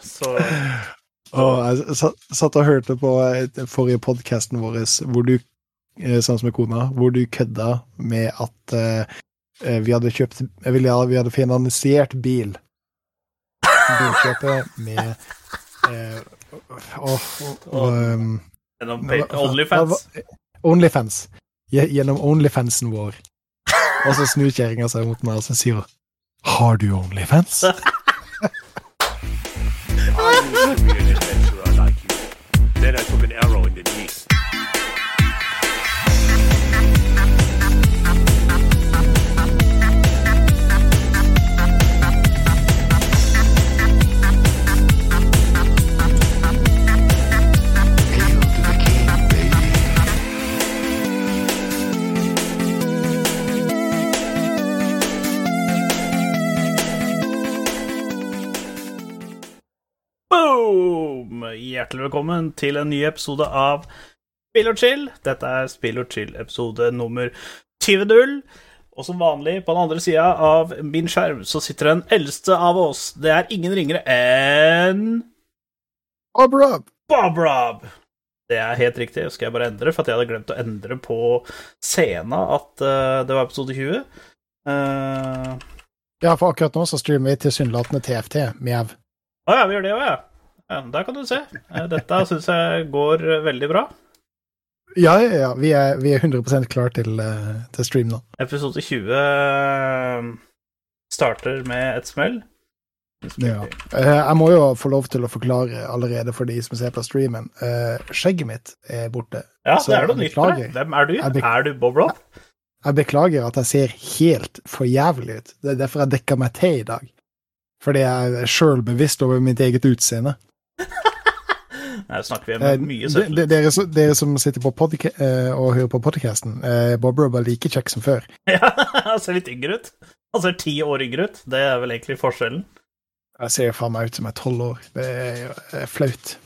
Så Og jeg satt og hørte på eh, forrige podkasten vår, hvor du, eh, sammen med kona, hvor du kødda med at eh, vi hadde kjøpt vil, ja, Vi hadde finansiert bil. Bilkjøpet med eh, og, um. Onlyfans. Gjennom Onlyfansen vår. Og så snur kjerringa seg mot meg og så sier hun Har du Onlyfans? Oh, Hjertelig velkommen til en ny episode av Spill og chill. Dette er Spill og chill-episode nummer 20. Og som vanlig, på den andre sida av min skjerm, så sitter den eldste av oss. Det er ingen ringere enn Bob Rob! Bob Rob. Det er helt riktig. Skal jeg bare endre, for at jeg hadde glemt å endre på scena at uh, det var episode 20. Uh... Ja, for akkurat nå så streamer vi tilsynelatende TFT. Mjau. Å ja, vi gjør det òg, ja. Ja. Der kan du se. Eh, Dette syns jeg går eh, veldig bra. Ja, ja, ja. Vi er, vi er 100 klar til, eh, til stream nå. Episode 20 eh, starter med et smell. Ja. Jeg må jo få lov til å forklare allerede for de som ser på streamen. Skjegget mitt er borte. Ja, det er noe nytt for deg. Hvem er du? Er du Bob Rob? Jeg beklager at jeg ser helt for jævlig ut. Det er derfor jeg dekker meg til i dag. Fordi jeg er sjøl bevisst over mitt eget utseende. Her snakker vi Eh, om mye de- søtt. de- dere, dere som sitter på eh, og hører på podcasten, eh, Bob Rob er like kjekk som før. Ja, han ser litt yngre ut. Han ser ti år yngre ut. Det er vel egentlig forskjellen. Jeg ser faen meg ut som jeg er tolv år. Det er, jo- det er flaut.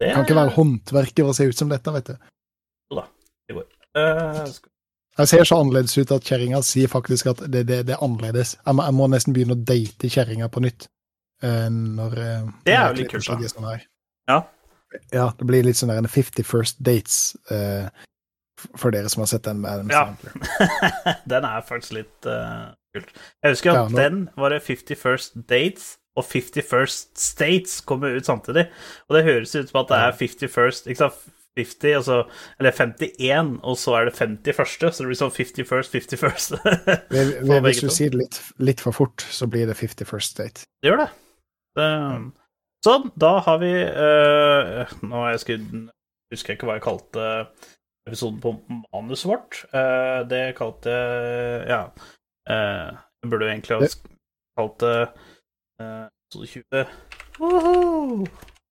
Det Jeg kan ikke være håndverker og se ut som dette, vet du. Så da, det skal- Jeg ser så annerledes ut at kjerringa sier faktisk at det, det, det er annerledes. Jeg må, jeg må nesten begynne å date kjerringa på nytt. Eh, når eh, Det er jo litt kult, da. sånn. Ja. Ja, det blir litt sånn der en 50 First Dates uh, for dere som har sett den med Adam Ja. Sandler. den er faktisk litt uh, kult. Jeg husker Ja, at nå- den var det 50 First Dates og 50 First States kommer ut samtidig. Og det høres ut som at det er 50 First Ikke sant? 50, altså, eller 51, og så er det 50 første, så det blir sånn 50 First, 50 First. Hvis du sier det litt, litt for fort, så blir det 50 First Date. Det gjør det. Det sånn, da har vi uh, Nå jeg skrevet Husker jeg ikke hva jeg kalte episoden på manuset vårt. Uh, det kalte jeg Ja. Uh, jeg burde egentlig ha kalt det uh, episode 20 Woho!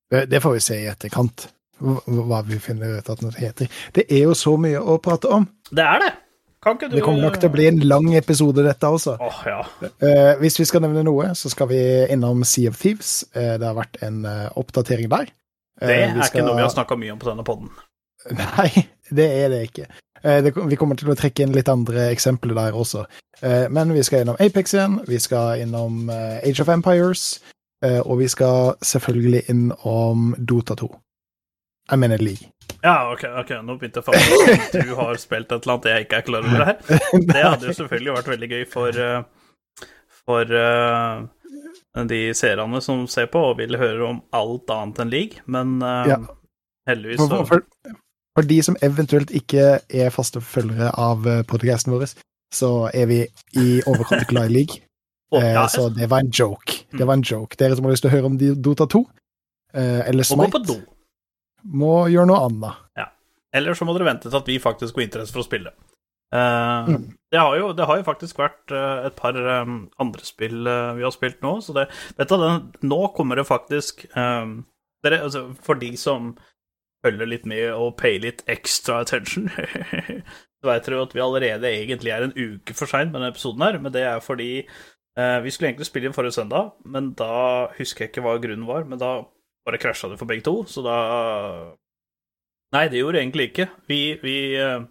Det, får vi se i etterkant, hva vi finner ut at det heter. Det er jo så mye å prate om. Det er det! Du Det kommer nok til å bli en lang episode, dette også. Oh, ja. uh, hvis vi skal nevne noe, så skal vi innom Sea of Thieves. Uh, det har vært en uh, oppdatering der. Det er skal... ikke noe vi har snakka mye om på denne poden. Nei, det er det ikke. Det, vi kommer til å trekke inn litt andre eksempler der også. Men vi skal innom Apex igjen, vi skal innom Age of Empires, og vi skal selvfølgelig innom Dota 2. Jeg mener League. Ja, ok, ok, nå begynte jeg faktisk at du har spilt et eller annet jeg ikke er klar over her. Det hadde jo selvfølgelig vært veldig gøy for eh, For uh, de seerne som ser på og vil høre om alt annet enn league, men uh, Ja. heldigvis så for, for, for de som eventuelt ikke er faste følgere av podkasten vår, så er vi i overkant glad i League. Eh, ja, så det var en joke. Det var en joke. Dere som har lyst til å høre om Dota 2, eh, eller Må gå på Smite, do. Må gjøre noe annet. Eller så må dere vente til at vi faktisk får interesse for å spille. Uh, Mm. det, har jo, det har jo faktisk vært eh, et par um, andre spill uh, vi har spilt nå, så det, vet du, den, nå kommer det faktisk um, dere, altså, For de som følger litt med og payer litt extra attention, så vet dere jo at vi allerede egentlig er en uke for seint med denne episoden her, men det er fordi uh, vi skulle egentlig spille inn forrige søndag, men da husker jeg ikke hva grunnen var, men da bare krasja det for begge to, så da Nei, det gjorde egentlig ikke. Vi, vi, eh,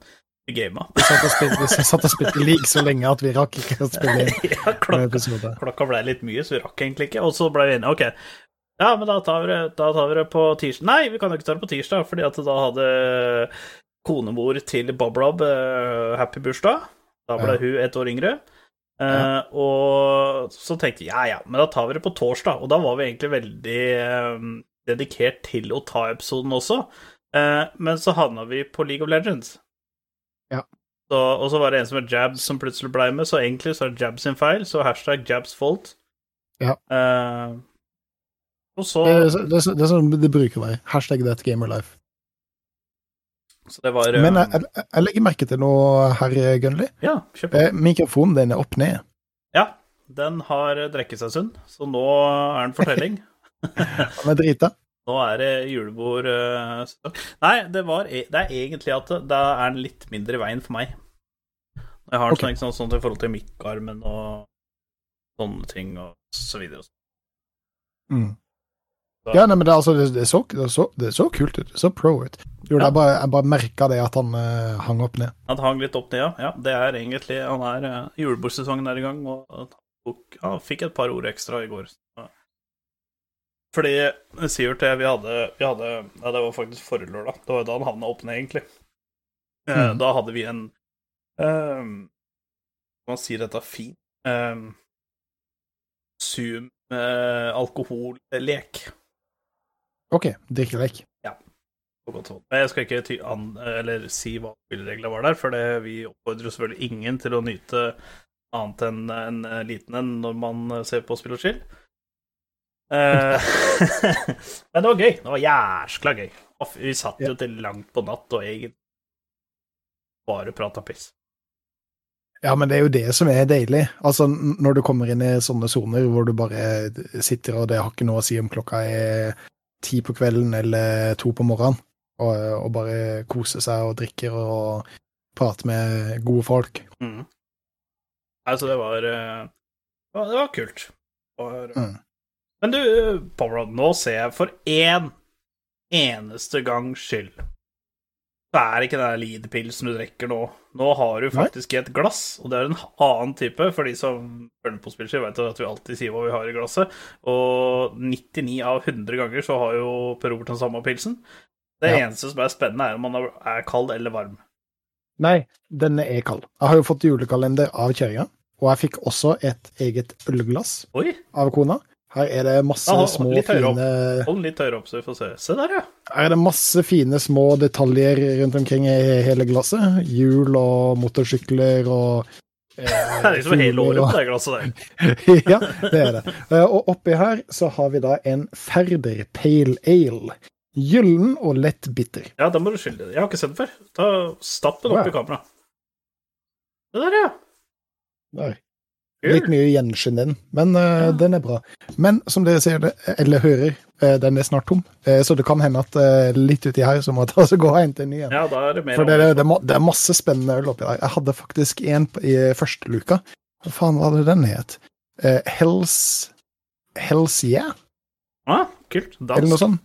vi gama. Vi satt og spilte, satt og spilte League så lenge at vi rakk ikke å spille ja, klokka, klokka ble litt mye, så vi rakk egentlig ikke. Og så ble vi enige, ok, Ja, men da tar vi det, da tar vi det på tirsdag. Nei, vi kan jo ikke ta det på tirsdag, fordi at da hadde konemor til Bob Rob uh, happy bursdag. Da ble Ja. hun ett år yngre. Eh, og så tenkte vi ja, ja, men da tar vi det på torsdag. Og da var vi egentlig veldig eh, dedikert til å ta episoden også. Eh, men så havna vi på League of Legends. Ja. Så, og så var det en som het Jabs som plutselig ble med, så egentlig så er det Jabs sin feil, så hashtag Jabs fault. Ja. Eh, og så Det, er det, det sånn det bruker å være. Hashtag that gamer life. Så det var eh, Men jeg, jeg, jeg legger merke til noe, herr Gunnli. Ja. Eh, Mikrofonen din er opp ned. Ja, den har drukket seg sunn, så nå er den fortelling. Han er drita. Nå er det julebord Uh. Nei, det, var, e- det er egentlig at det, da er den litt mindre i veien for meg. Jeg har okay. Sånn, sant, sånn i forhold til mikkarmen og sånne ting og så videre. Mm. Ja, nei, men det, altså, det, det, så, det, så, det så kult ut. Det så pro ut. Jo, Ja. jeg bare, jeg bare merka det at han uh, hang opp ned. Han hang litt opp ned, ja. ja. Det er egentlig Han er uh, Julebordsesongen er i gang, og han ja, fikk et par ord ekstra i går. Så. Fordi Sivert og jeg, vi hadde, vi hadde Ja, det var faktisk forrige lørdag. Det var da han havna opp ned, egentlig. Eh, Mm. Da hadde vi en hva Man sier dette fint um, Zoom eh, alkohollek. OK, drikkelek. Ja. på godt hold. Men jeg skal ikke an, eller si hva spillereglene var der, for det, vi oppfordrer selvfølgelig ingen til å nyte annet enn en eh, liten en når man eh, ser på spill og chill. Eh, Men det var gøy. Det var jæskla gøy. Vi satt jo til langt på natt og egentlig bare prata piss. Ja, men det er jo det som er deilig. Altså, når du kommer inn i sånne soner hvor du bare sitter og det har ikke noe å si om klokka er ti på kvelden eller to på morgenen, og, og bare koser seg og drikker og prater med gode folk. Mm. Altså, det var Det var, Det var kult. Det var, Mm. Men du, Powerrod, nå ser jeg for én eneste gangs skyld så er det ikke den der Lied-pilsen du drikker nå. Nå har du faktisk i et glass, og det er en annen type. For de som følger på spillskill, vet at vi alltid sier hva vi har i glasset. Og 99 av 100 ganger så har jo Per Robert den samme pilsen. Det Ja. eneste som er spennende, er om man er kald eller varm. Nei, denne er kald. Jeg har jo fått julekalender av kjerringa, og jeg fikk også et eget ølglass Oi, av kona. Her er det masse Ja, små, fine hold den litt høyere opp, så vi får se. Se der, ja. Her er det masse fine små detaljer rundt omkring i hele glasset. Hjul og motorsykler og eh, Det er liksom hele året på det glasset der. ja, det er det. Eh, Og oppi her så har vi da en Ferder Pale Ale. Gyllen og lett bitter. Ja, den må du skylde deg. Jeg har ikke sett den før. Ta Stapp den opp ja. i kamera. Det der, ja. Der. Litt mye gjenskinn den, men uh, den er bra. Men som dere ser det, eller hører, uh, den er snart tom. uh, så det kan hende at litt uti her så må jeg ta gå og hente en ny en. Ja, da er det mer For det, det, det, er masse spennende øl oppi der. Jeg hadde faktisk en i første luka. Hva faen var det den het? Hells Hells Yeah? Ah, kult. Dansk. Eller noe sånt?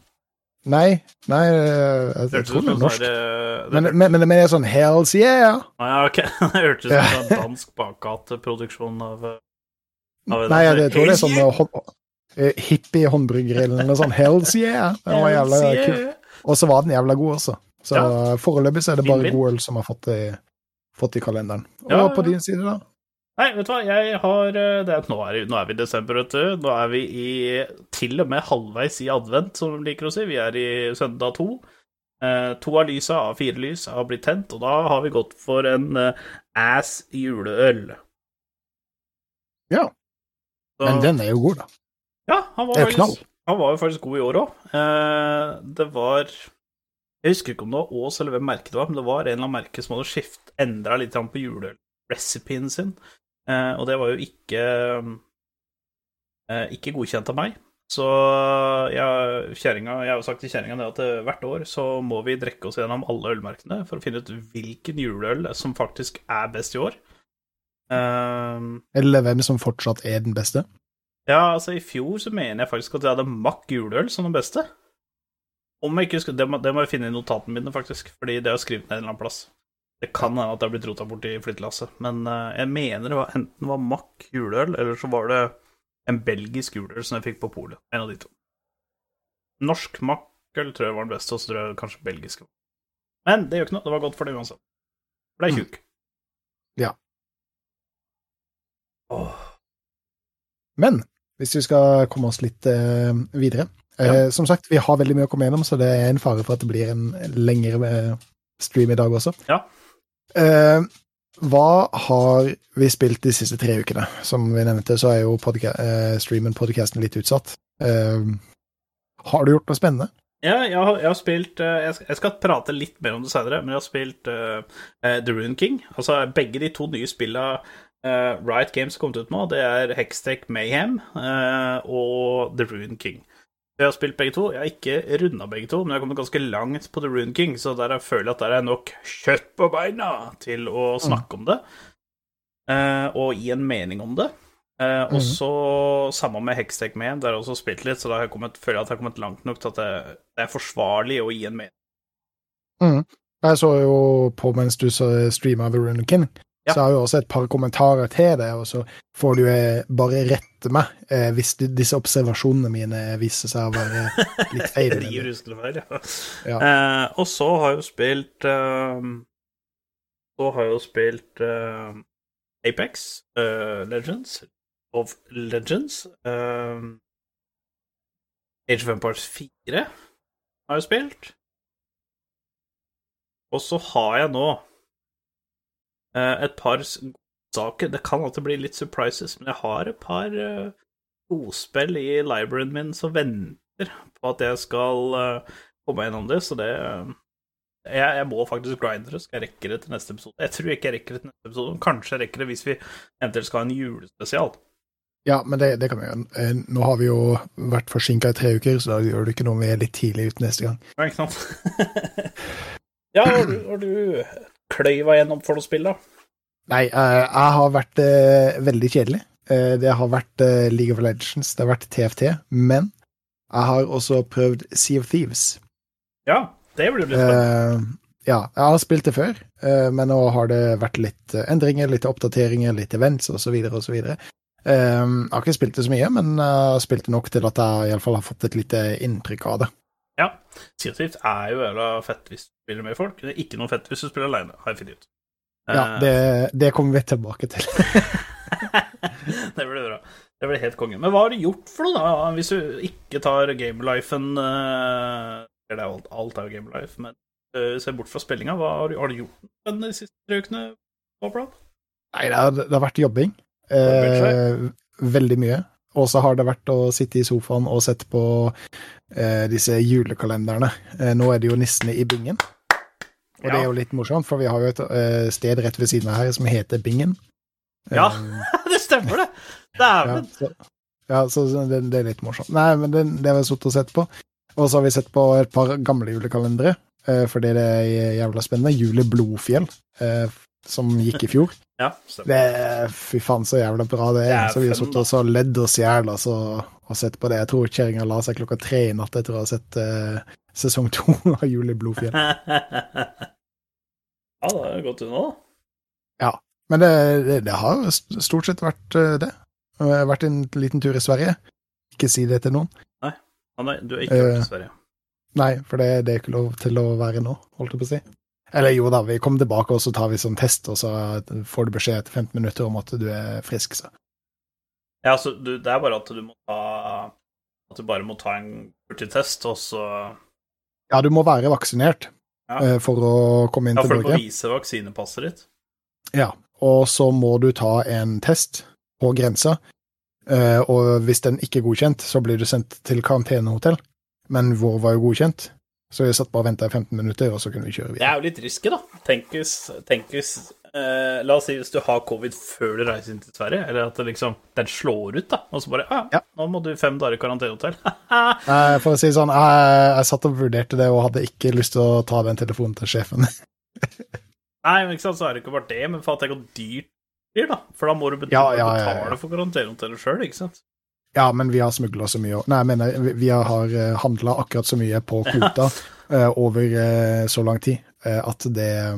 Nei, nei eh, jeg, jeg tror det er norsk. sånn eh, Men, det- men, men, men det er sånn Hells Yeah! Ah, ja, ok. Det hørtes ut som en dansk bakgateproduksjon av eh, av- Nei, jeg, tror det er sånn yeah! eh, hå- eh, hippie håndbrygger eller noe sånt. Hells Yeah! Den var jævla kul. Og så var den jævla god også. Så Ja. foreløpig så er det bare god øl som har fått i, fått i kalenderen. Og Ja, på din side, da? Nei, vet du hva, jeg har eh, det, nå, er, nå er vi i desember, vet du. Nå er vi i til og med halvveis i advent, som de liker å si. Vi er i søndag to. Eh, to av lysa av fire lys har blitt tent, og da har vi gått for en eh, ass juleøl. Ja. Så- Men den er jo god, da. Ja, han var, faktisk, han var jo faktisk god i år òg. Eh, det var Jeg husker ikke om det var Ås eller hvem merket det var, men det var en eller annen merke som hadde skift, endra litt på julerecipien sin. Eh, og det var jo ikke eh, ikke godkjent av meg. Så jeg, jeg har jo sagt til kjerringa at eh, hvert år så må vi drikke oss gjennom alle ølmerkene for å finne ut hvilken juleøl som faktisk er best i år. Eh, Eller hvem som fortsatt er den beste. ja, altså i fjor så mener jeg faktisk at jeg hadde Mack juleøl som den beste. Om jeg ikke husker, det må, det må jeg finne i notatene mine, faktisk, fordi det er jeg skrevet ned en eller annen plass. Det kan hende at det har blitt rota bort i flyttelasset, men eh, jeg mener det var enten var Mack juleøl, eller så var det en belgisk juleøl som jeg fikk på polet. En av de to. Norsk makkel tror jeg var den beste, og så tror jeg kanskje belgisk. Men det gjør ikke noe, det var godt for det uansett. Er Mm. tjukk. Ja. Åh. Men hvis vi skal komme oss litt uh, videre eh, Som sagt, vi har veldig mye å komme gjennom, så det er en fare for at det blir en lengre stream i dag også. Ja. Eh, hva har vi spilt de siste tre ukene? Som vi nevnte, så er jo podca eh, streamen, podcasten, litt utsatt. Uh, har du gjort noe spennende? Ja, jeg har, jeg har spilt jeg skal, prate litt mer om det senere, men jeg har spilt eh, The Rune King. Altså begge de to nye spillene uh, Riot Games har kommet ut med, det er Hextech Mayhem og The Rune King. Jeg har spilt begge to. Jeg har ikke runda begge to, men jeg har kommet ganske langt på The Rune King, så der jeg føler at der er nok kjøtt på beina til å snakke om det, eh, og gi en mening om det. Eh, og Mhm. så samme med Hextech Mayhem, der har jeg også spilt litt, så da har jeg kommet, føler jeg at jeg har kommet langt nok til at det, er forsvarlig å gi en mening. Jeg så jo på mens du så- streama The Rune King, Ja. så har jeg jo også et par kommentarer til det, og så får du eh, bare rette meg eh, hvis du, disse observasjonene mine viser seg å være litt feil. Riv ruskende feil, ja. Ja. Eh, og så har jeg jo spilt eh, Så har jeg jo spilt eh, Apex eh, Legends of Legends. Age of Empires 4 har jeg spilt. Og så har jeg nå et par saker Det kan alltid bli litt surprises, men jeg har et par eh, godspill i libraryen min som venter på at jeg skal eh, komme gjennom det, så det eh, jeg, jeg må faktisk grinde det, skal jeg rekke det til neste episode. Jeg tror ikke jeg rekker det til neste episode, kanskje jeg rekker det hvis vi eventuelt skal ha en julespesial. Ja, men det, det kan vi gjøre. Eh, Nå har vi jo vært forsinka i tre uker, så da gjør det ikke noe om vi er litt tidlig ute neste gang. Ja, ikke sant? ja, og du, og du kløyva gjennom for noe spill, da? Nei, eh, jeg har vært eh, veldig kjedelig. Eh, det har vært League of Legends, det har vært TFT, men jeg har også prøvd Sea of Thieves. Ja, det blir litt spennende. Ja, jeg har spilt det før, men nå har det vært litt endringer, litt oppdateringer, litt events osv. osv. Jeg har ikke spilt det så mye, men jeg har spilt det nok til at jeg iallfall har fått et lite inntrykk av det. Ja, Sea of Thieves er jo jævla fett hvis du spiller med folk. Det er ikke noe fett hvis du spiller alene, har jeg funnet ut. Ja, Eh, det, det kommer vi tilbake til. det blir bra. Det blir helt konge. Men hva har du gjort for noe, da? Hvis du ikke tar gamelifen uh, Eller er alt, alt er jo gamelife, men uh, se bort fra spillinga. Hva har du, har du gjort de siste tre ukene? Nei, det har, det har vært. Jobbing, Eh, veldig mye. Og så har det vært å sitte i sofaen og sett på eh, disse julekalenderne. Eh, nå er det jo Nissene i Bingen. Og det er jo litt morsomt, for vi har jo et eh, sted rett ved siden av her som heter Bingen. Ja. Eh, det stemmer, det! ja, så, ja, så så det, det er litt morsomt. Nei, men det, det har vi sittet og sett på. Og så har vi sett på et par gamle julekalendere, eh, fordi det er jævla spennende. Juli Blodfjell, eh, som gikk i fjor. Ja. Det fy faen så jævla bra det er. Så vi har sittet og så ledd oss i hjel altså, og sett på det. Jeg tror kjerringa la seg klokka tre i natt etter å ha sett uh, sesong to av Jul i Blodfjell. ja, det er godt unna, da. Men det, det, det har stort sett vært eh, det. Jeg har vært en liten tur i Sverige. Ikke si det til noen. Ah, nei, du har ikke vært Eh. i Sverige. Nei, for det, det er ikke lov til å være nå, holdt jeg på å si. Eller jo da, vi kommer tilbake og så tar vi sånn test, og så får du beskjed etter 15 minutter om at du er frisk. Så. Ja, altså, du, det er bare at du må ta At du bare må ta en hurtigtest, og så Ja, du må være vaksinert Ja. eh, for å komme inn Ja, til Norge. Ja, for å vise vaksinepasset ditt. Ja, og så må du ta en test på grensa, eh, og hvis den ikke er godkjent, så blir du sendt til karantenehotell. Men vår var jo godkjent, så vi satt bare og venta i 15 minutter, og så kunne vi kjøre videre. Det er jo litt risky, da. Tenk hvis, tenk hvis eh, La oss si hvis du har covid før du reiser inn til Sverige, eller at det liksom, den slår ut, da. Og så bare ah, Ja. Nå må du fem dager i karantenehotell. Eh, For å si det sånn, jeg, jeg satt og vurderte det, og hadde ikke lyst til å ta den telefonen til sjefen. Nei, men ikke sant, så er det ikke bare det, men for at det går dyrt blir, da. For da må du betale, Ja, ja, ja, ja. betale for karantenehotellet sjøl, ikke sant. Ja, men vi har smugla så mye. Nei, jeg mener, vi- har handla akkurat så mye på kvota eh, over eh, så lang tid eh, at det eh,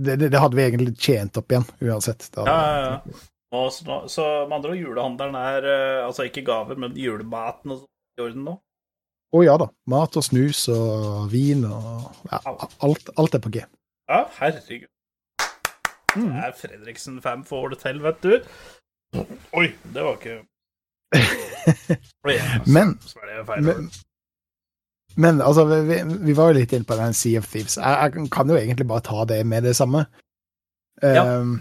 det det, hadde vi egentlig tjent opp igjen, uansett. Ja, ja, ja. Så, så med andre ord, julehandelen er eh, altså ikke gaver, men julematen og sånn. i orden nå? Å ja da. Mat og snus og vin og ja, alt, alt er på G. Ja, herregud. Mm. Det er Fredriksen 5 får det til, vet du. Oi, det var ikke Men- så det feil. Men, men altså, vi, vi- vi var jo litt inne på den Sea of Thieves. Jeg, jeg kan jo egentlig bare ta det med det samme. Ja. Um,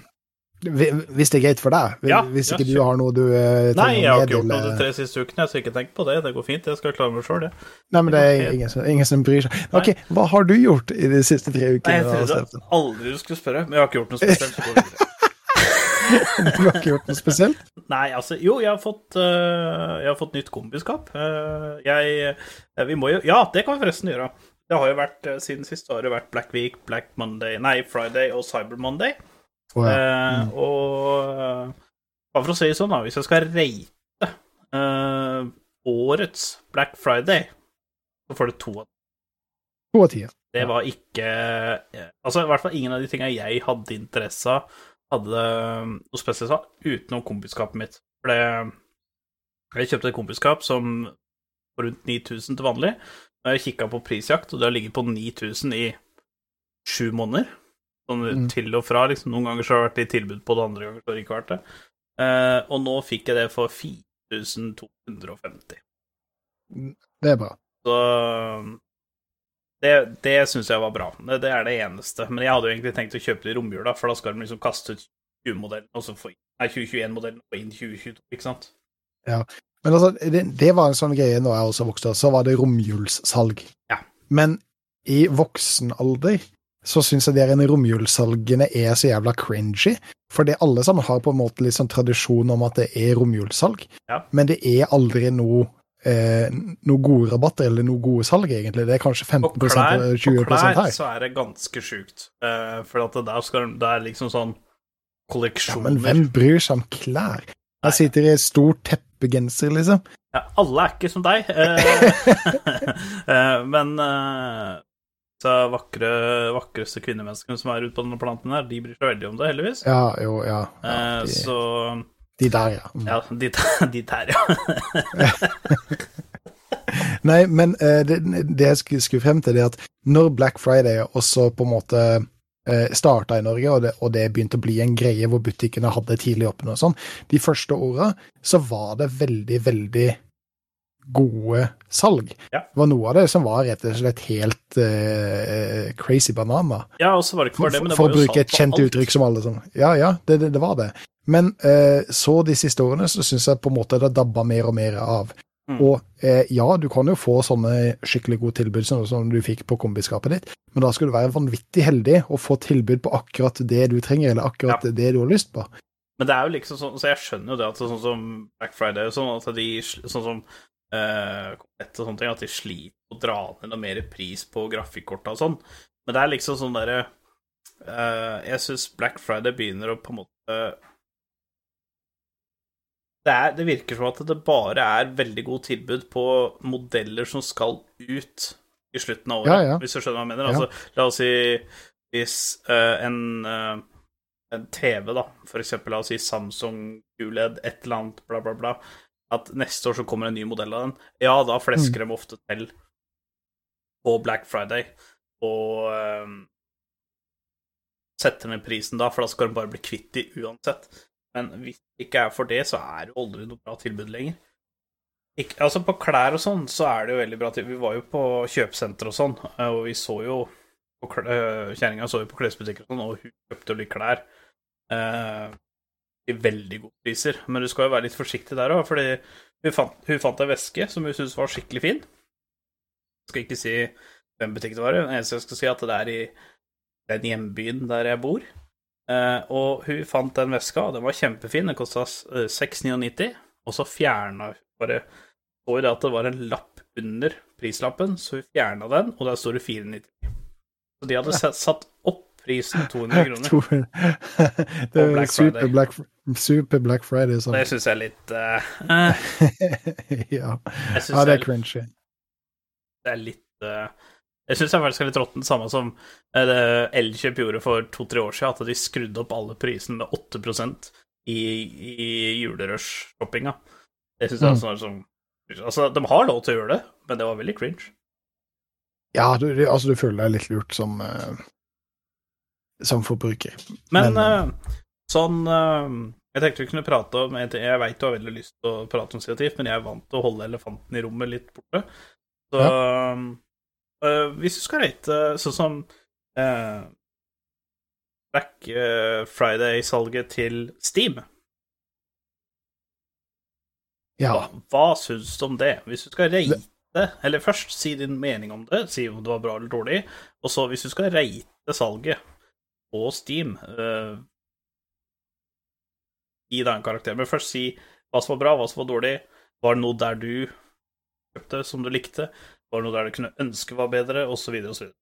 hvis det er greit for deg? Ja, hvis ja, ikke du har noe du uh, Nei, jeg har ikke gjort noe de tre siste ukene, så ikke tenk på det. Det går fint. Jeg skal klare meg sjøl, det. Nei, men det er ingen som, ingen som bryr seg. Ok, Hva har du gjort i de siste tre Nei, jeg trodde aldri du skulle spørre, men jeg har ikke gjort noe spesielt. Så går det greit. Du har ikke gjort noe spesielt? Nei, altså Jo, jeg har fått, uh, jeg har fått nytt kombiskap. Uh, jeg eh, Vi må jo Ja, det kan vi forresten gjøre. Det har jo vært eh, Siden sist har det vært Black Week, Black Monday Nei, Friday og Cyber Monday. Oh, ja. Eh, og eh, bare for å si det sånn, da, hvis jeg skal rate eh, årets Black Friday, så får det to av To av ti. Det var ikke eh, Altså, i hvert fall ingen av de tinga jeg hadde interesse av, hadde eh, noe spesielt av, utenom kompiskapet mitt. For Jeg kjøpte et kompiskap som var rundt 9000 til vanlig. Og jeg kikka på prisjakt, og det har ligget på 9000 i sju måneder. Sånn Mm. til og fra, liksom. Noen ganger så har det vært litt tilbud på det, andre ganger så har det ikke vært det. Eh, og nå fikk jeg det for 4250. Det er bra. Så det, det syns jeg var bra. Det, det er det eneste. Men jeg hadde jo egentlig tenkt å kjøpe det i romjula, for da skal de liksom kaste ut 2021-modellen og så få inn Nei, 2021-modellen og inn 2022, ikke sant? Ja. Men altså, det, det var en sånn greie når jeg også vokste opp, så var det romjulssalg. Ja. Men i voksen alder så syns jeg de her romjulssalgene er så jævla cringy. Fordi alle sammen har på en måte litt sånn tradisjon om at det er romjulssalg, Ja. men det er aldri noe eh, noe gode rabatter eller noe gode salg, egentlig. Det er kanskje 15 På klær, her. på klær så er det ganske sjukt. Eh, for at det der skal det er liksom sånn kolleksjoner. Ja, men hvem bryr seg om klær? Jeg sitter i stor stort teppegenser, liksom. Ja, alle er ikke som deg. Eh, eh, men eh, så vakre, vakreste kvinnemenneskene som er ute på denne planten her, de bryr seg veldig om det, heldigvis. Ja, jo, ja. ja Eh, de, så de der, ja. Mm. Ja, de, de der, ja. Nei, men eh, det, det jeg skulle, frem til, det er at når Black Friday også på en måte eh, starta i Norge, og det, og det begynte å bli en greie hvor butikkene hadde tidlig åpne og sånn, de første åra så var det veldig, veldig gode salg. Ja. Det var noe av det som var rett og slett helt uh, crazy banana. ja, og så var det ikke For, bare det, men det var for var å bruke et kjent uttrykk som alle sånn. Ja, ja, det, det, det var det. Men uh, så de siste årene så syns jeg på en måte det dabba mer og mer av. Mm. Og eh, ja, du kan jo få sånne skikkelig gode tilbud som, som du fikk på kombiskapet ditt, men da skal du være vanvittig heldig og få tilbud på akkurat det du trenger, eller akkurat det du har lyst på. Men det er jo liksom sånn, så jeg skjønner jo det at sånn som Black Friday og sånn, at de sånn som eh, komplett og sånne ting, at de sliter å dra ned noe mer pris på grafikkorta og sånn. Men det er liksom sånn derre uh, Jeg syns Black Friday begynner å på en måte det, er, det virker som at det bare er veldig god tilbud på modeller som skal ut i slutten av året, Ja, ja. hvis du skjønner hva jeg mener. Ja. Altså, la oss si hvis uh, en uh, en TV, da, for eksempel, la oss si Samsung QLED, et eller annet, bla, bla, bla, at neste år så kommer en ny modell av den, ja, da flesker de ofte til på Black Friday og um, setter ned prisen da, for da skal de bare bli kvitt de uansett. Men hvis det ikke er for det, så er det jo aldri noe bra tilbud lenger. Ikke, altså På klær og sånn, så er det jo veldig bra tilbud. Vi var jo på kjøpesenter og sånn, eh, og vi så jo på øh, Kjerringa så jo på klesbutikker og sånn, og hun kjøpte jo litt klær eh, til veldig gode priser. Men du skal jo være litt forsiktig der òg, fordi hun fant, hun fant en veske som hun syntes var skikkelig fin. Jeg skal ikke si hvem butikk det var, det eneste jeg skal si, at det er i den hjembyen der jeg bor. Eh, og hun fant den veska, og den var kjempefin. Den kosta 699, og så fjerna hun bare Så jo det at det var en lapp under prislappen, så hun fjerna den, og der står det 499. Så de hadde satt- opp prisen 200 kroner. Det er super Black Friday. Black, super Black Friday. Sånn. Det syns jeg er litt eh, ja. Jeg ja, det er cringy. det er litt uh, Jeg syns faktisk er litt råttent, samme som uh, Elkjøp gjorde for to-tre år siden, at de skrudde opp alle prisene med 8% i, i julerush-shoppinga. Det syns jeg Mm. er sånn Altså, de har lov til å gjøre det, men det var veldig cringe. Ja, du, altså, du føler deg litt lurt som, uh, som forbruker. Men, Men- sånn Jeg tenkte vi kunne prate om Jeg veit du har veldig lyst til å prate om kreativt, men jeg er vant til å holde elefanten i rommet litt borte. Så eh, hvis du skal rate sånn som øh, Black eh, Friday-salget til Steam, Ja. hva, hva syns du om det? Hvis du skal rate Eller først si din mening om det, si om det var bra eller dårlig, og så hvis du skal rate salget på Steam eh, Gi deg en karakter. Men først si hva som var bra, hva som var dårlig. Var det noe der du kjøpte som du likte? Var det noe der du kunne ønske var bedre, Og så videre og så videre.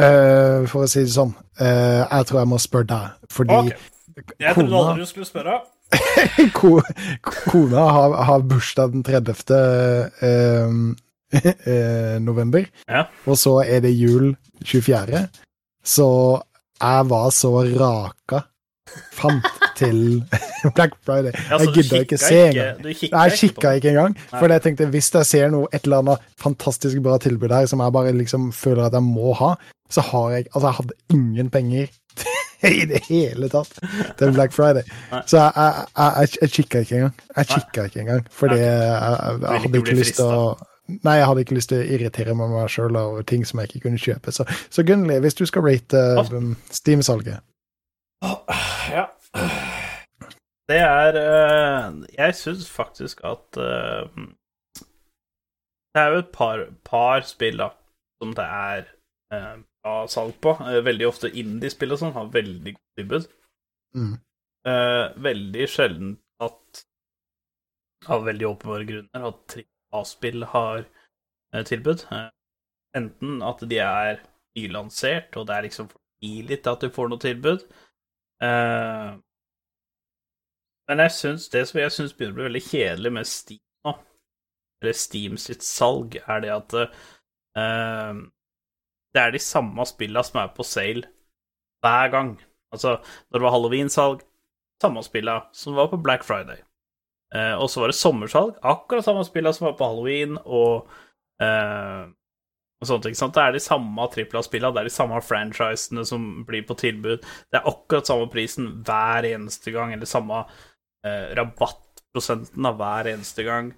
Uh, for å si det sånn, uh, jeg tror jeg må spørre deg, fordi okay. Jeg trodde Kona- aldri du skulle spørre. kona har, har bursdag den 30. eh, november, Ja. og så er det jul 24. Så jeg var så raka fant til Black Friday. Altså, jeg gidda ikke se engang. Nei, jeg kikka ikke engang. For jeg tenkte, hvis jeg ser noe, et eller annet fantastisk bra tilbud her som jeg bare liksom føler at jeg må ha, så har jeg Altså, jeg hadde ingen penger i det hele tatt til Black Friday. Så jeg, jeg, jeg, jeg, kikka ikke engang. Jeg kikka ikke engang, fordi jeg, jeg, hadde ikke lyst til å Nei, jeg hadde ikke lyst til å irritere meg meg sjøl over ting som jeg ikke kunne kjøpe. Så, så Gunnli, hvis du skal rate um, Steam-salget Ja. Det er eh, Jeg syns faktisk at eh, Det er jo et par, par spill, da, som det er eh, bra salg på. Veldig ofte indie-spill og sånn har veldig godt tilbud. mm. Veldig sjelden at Av veldig åpenbare grunner at AAA-spill har tilbud. Enten at de er nylansert, og det er liksom for tidlig til at du får noe tilbud. Eh, men jeg syns det som jeg syns begynner å bli veldig kjedelig med Steam nå, eller Steam sitt salg, er det at uh, det er de samme spillene som er på sale hver gang. Altså, når det var halloween-salg, samme spillene som var på Black Friday. Uh, og så var det sommersalg, akkurat samme spillene som var på halloween og, eh, og sånt. ikke sant? Det er de samme trippel A-spillene, det er de samme franchisene som blir på tilbud. Det er akkurat samme prisen hver eneste gang, eller samme eh, rabattprosenten av hver eneste gang.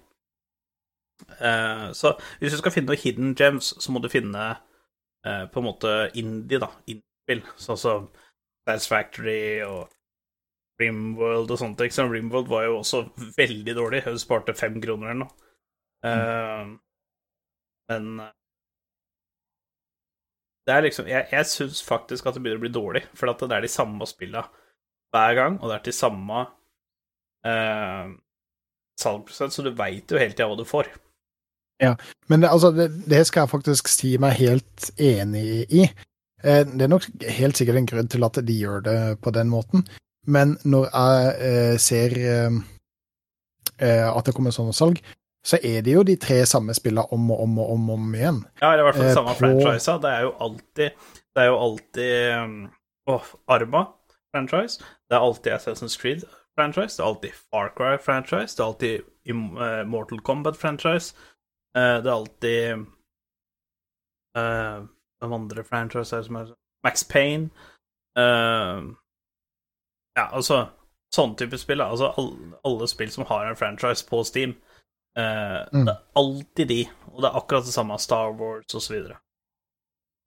Eh, så hvis du skal finne noen hidden gems, så må du finne eh, på en måte indie, da. Innspill, sånn som Dance Factory og Rimworld og sånt. Ikke sant? Rimworld var jo også veldig dårlig. Hun sparte fem kroner eller noe. Eh, men eh, det er liksom Jeg, jeg syns faktisk at det begynner å bli dårlig, for at det er de samme spillene hver gang, og det er til samme eh, salgsprosent, så du veit jo hele tida hva du får. Ja, Men det, altså, det, det skal jeg faktisk si meg helt enig i. Eh, Det er nok helt sikkert en grunn til at de gjør det på den måten, men når jeg eh, ser eh, eh, at det kommer sånne salg, så er det jo de tre samme spillene om og om og om, og om igjen. Ja, eller i hvert fall Eh, de samme på- franchisa. Det er jo alltid Det er jo alltid um, Åh, Arma-franchise. Det er alltid Assassin's Creed-franchise. Det er alltid Far Cry-franchise. Det er alltid eh, Mortal Kombat-franchise. Eh, det er alltid uh, De andre franchiser som er Max Payne. Uh, ja, altså Sånn type spill. Altså alle, alle spill som har en franchise på Steam. Eh, Mm. Det er alltid de, og det er akkurat det samme Star Wars osv.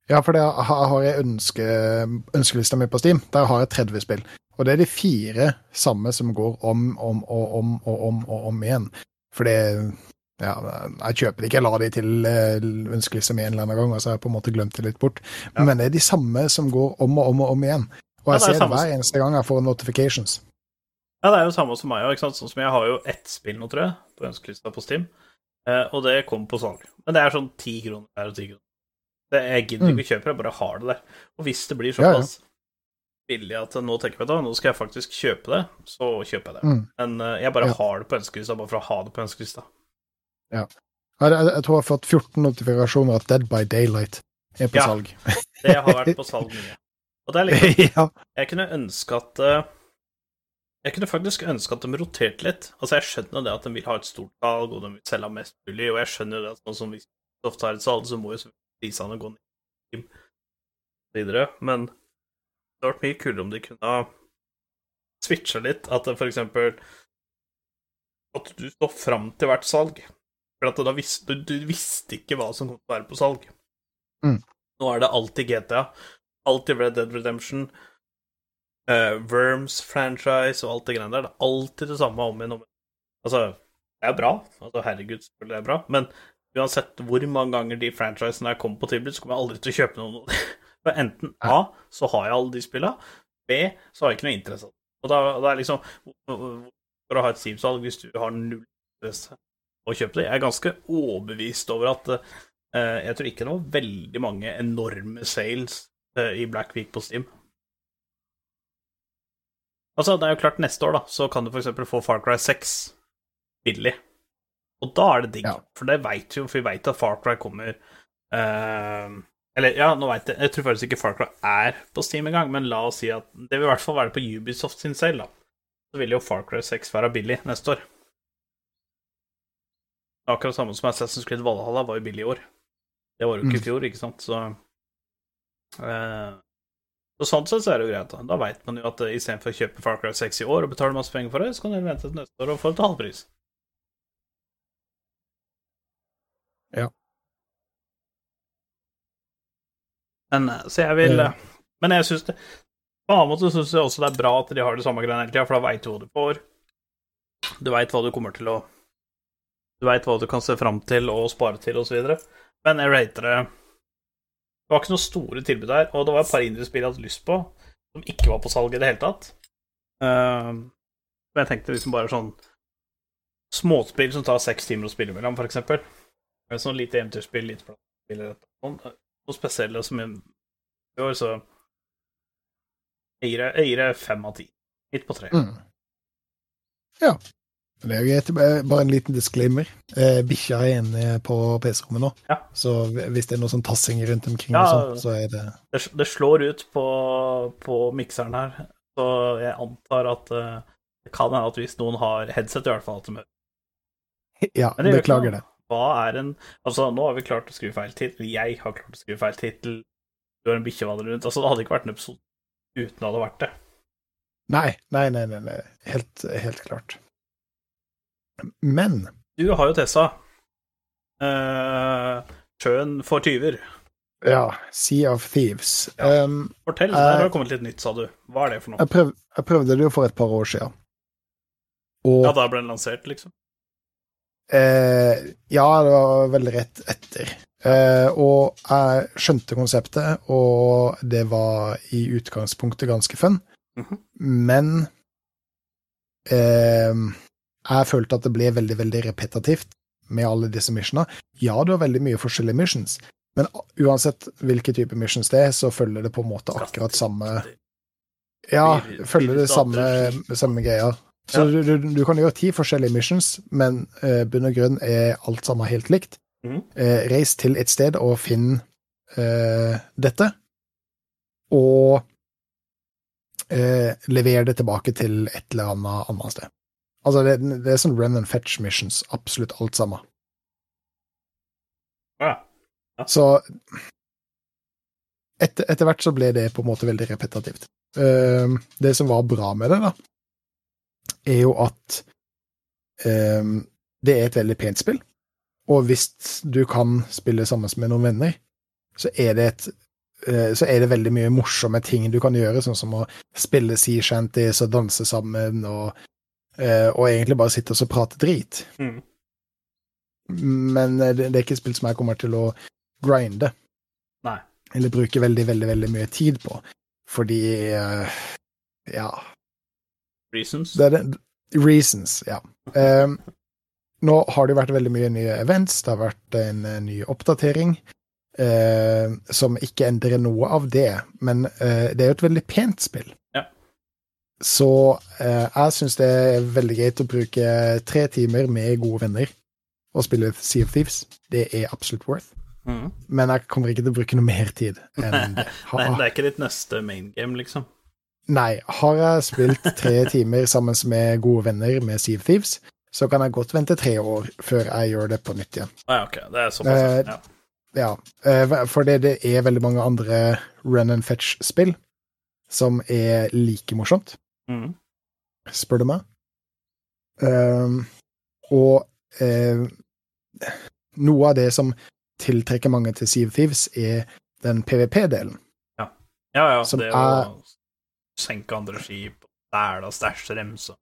Ja, for det har jeg ønske, ønskelista mi på Steam. Der har jeg 30 spill. Og det er de fire samme som går om om og om og om og om igjen. For det ja, jeg kjøper det ikke, jeg lar de til eh, ønskelista mi en eller annen gang, og så har jeg på en måte glemt det litt bort. Ja. Men det er de samme som går om og om og om igjen. Og jeg er ser det hver eneste gang jeg får notifications. Ja, det er jo samme som meg òg. Sånn som jeg har jo ett spill nå, tror jeg, på ønskelista på Steam, eh, og det kom på salg. Men det er sånn ti kroner her og ti kroner. Det, jeg gidder Mm. ikke å kjøpe, jeg bare har det der. Og hvis det blir Ja, ja. såpass billig at nå tenker jeg da, nå skal jeg faktisk kjøpe det, så kjøper jeg det. Mm. Men eh, jeg bare Ja. har det på ønskelista bare for å ha det på ønskelista. Jeg, jeg, jeg tror jeg har fått 14 notifikasjoner at Dead by Daylight er på Ja. salg. Det har vært på salg mye. Og det er liksom ja. Jeg kunne ønske at eh, Jeg kunne faktisk ønske at de roterte litt. Altså, Jeg skjønner det at de vil ha et stort salg, og de vil selge mest mulig, og jeg skjønner det at sånn som hvis Soft har et salg, så må jo prisene gå ned videre, men det hadde vært mye kulere om de kunne ha switcha litt, at for eksempel At du står fram til hvert salg. For at da visste, du, du visste ikke hva som kom til å være på salg. Mm. Nå er det alltid GTA, alltid Red Dead Redemption, eh, Worms franchise og alt det greiene der. Det er alltid det samme om igjen. Altså, det er bra. Altså, herregud, selvfølgelig det er bra. Men uansett hvor mange ganger de franchisene her kommer på tilbud, så kommer jeg aldri til å kjøpe noen av dem. For enten A, så har jeg alle de spillene, B, så har jeg ikke noe interesse av det. Og da, da er liksom For å ha et Steam-salg hvis du har null interesse å kjøpe det Jeg er ganske overbevist over at uh, jeg tror ikke det var veldig mange enorme sales uh, i Black Week på Steam. Altså, det er jo klart, neste år, da, så kan du eksempel få Far Cry 6 billig. Og da er det digg, Ja. for det veit jo, for vi veit at Far Cry kommer uh, Eller, ja, nå veit jeg Jeg tror faktisk ikke Far Cry er på Steam engang, men la oss si at det vil i hvert fall være på Ubisoft sin sale, da. Så vil jo Far Cry 6 være billig neste år. Akkurat samme som Assassin's Creed Valhalla var jo billig i år. Det var jo ikke i Mm. fjor, ikke sant, så eh, Så sånn sett så er det jo greit. Da Da veit man jo at uh, istedenfor å kjøpe Far Cry 6 i år og betale masse penger for det, så kan du vente til neste år og få det til halvpris. Ja. Men eh, så jeg vil Ja. eh, Men jeg syns det På en annen måte syns jeg også det er bra at de har det samme greiene hele tida, for da veit du hva du får. Du veit hva du kommer til å Du veit hva du kan se fram til og spare til, osv. Men jeg rater det Det var ikke noen store tilbud der, og det var et par indre spill jeg hadde lyst på, som ikke var på salg i det hele tatt. Uh, men jeg tenkte liksom bare sånn Småspill som tar seks timer å spille mellom, for eksempel. Eller Sånn lite eventyrspill, lite platespill eller sånn. Noe spesielle som i år, så det- jeg fem av ti. Midt på tre. Mm. Ja. Det er jo greit. Bare en liten disclaimer. Eh, Bikkja er inne på PC-rommet nå, Ja. så hvis det er noe sånn tassing rundt omkring, Ja. og sånt så er det Det, det slår ut på, på mikseren her, så jeg antar at eh, det kan hende at hvis noen har headset, i hvert fall, at de. Ja, det beklager det. Hva er en Altså, nå har vi klart å skrive feil tittel. Jeg har klart å skrive feil tittel. Du har en bikkjevandrer rundt. Altså, det hadde ikke vært en episode uten det hadde vært det. Nei, nei, nei, nei, nei. Helt, helt klart. Men Du har jo Tessa. Uh, Sjøen for tyver. ja, Sea of Thieves. Ja. Um, Fortell. Eh, Der har det kommet litt nytt, sa du. Hva er det for noe? jeg, prøv, jeg prøvde det jo for et par år siden. Og Ja, da ble den lansert, liksom? Uh, ja, det var veldig rett etter. Uh, og jeg skjønte konseptet, og det var i utgangspunktet ganske fun. Mhm. Men eh, jeg følte at det ble veldig, veldig repetitivt med alle disse missionene. Ja, du har veldig mye forskjellige missions, men uansett hvilke type missions det er, så følger det på en måte akkurat samme Ja, følger det samme, samme greia. Så du, du, du kan gjøre ti forskjellige missions, men uh, bunn og grunn er alt sammen helt likt. Eh, reis til et sted og finn uh, dette, og lever det tilbake til et eller annet annet sted. Altså, det, det er sånn run and fetch missions, absolutt alt sammen. Ja. Så etter, etter hvert så ble det på en måte veldig repetitivt. Eh, det som var bra med det, da, er jo at eh, det er et veldig pent spill. Og hvis du kan spille sammen med noen venner, så er det et eh, så er det veldig mye morsomme ting du kan gjøre, sånn som å spille sea shanties og danse sammen, og, og egentlig bare sitte og så prate drit. Mm. Men eh, det, det er ikke et spill som jeg kommer til å grinde. Nei. Eller bruke veldig, veldig, veldig mye tid på. Fordi eh, Ja. Reasons. Det er det. Reasons, ja. Um, nå har det vært veldig mye nye events, det har vært en eh, ny oppdatering. Uh, som ikke endrer noe av det, men uh, det er jo et veldig pent spill. Så eh, jeg syns det er veldig greit å bruke tre timer med gode venner og spille Sea of Thieves. Det er absolutt worth. Mm. Men jeg kommer ikke til å bruke noe mer tid enn det. Ha, Nei, det er ikke ditt neste main game, liksom. Nei. Har jeg spilt tre timer sammen med gode venner med Sea of Thieves, så kan jeg godt vente tre år før jeg gjør det på nytt igjen. Ah, ok. Det er såpass. Eh, ja. Ja, eh, for det, det er veldig mange andre run and fetch-spill som er like morsomt, Mhm. spør du meg. Um, og eh, noe av det som tiltrekker mange til Sea of Thieves, er den PVP-delen. ja, ja. som det er- å senke andre skip, stæle og stæsje dem, så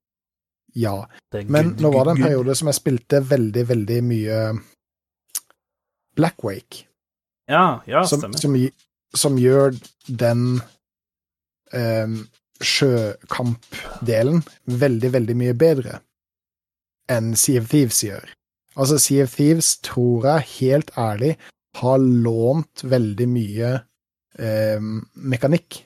Ja, men nå var det en periode som jeg spilte veldig, veldig mye Blackwake. Ja, ja, som, stemmer. som, som gjør den um, sjøkampdelen veldig, veldig mye bedre enn Sea of Thieves gjør. Altså, Sea of Thieves tror jeg helt ærlig har lånt veldig mye eh, mekanikk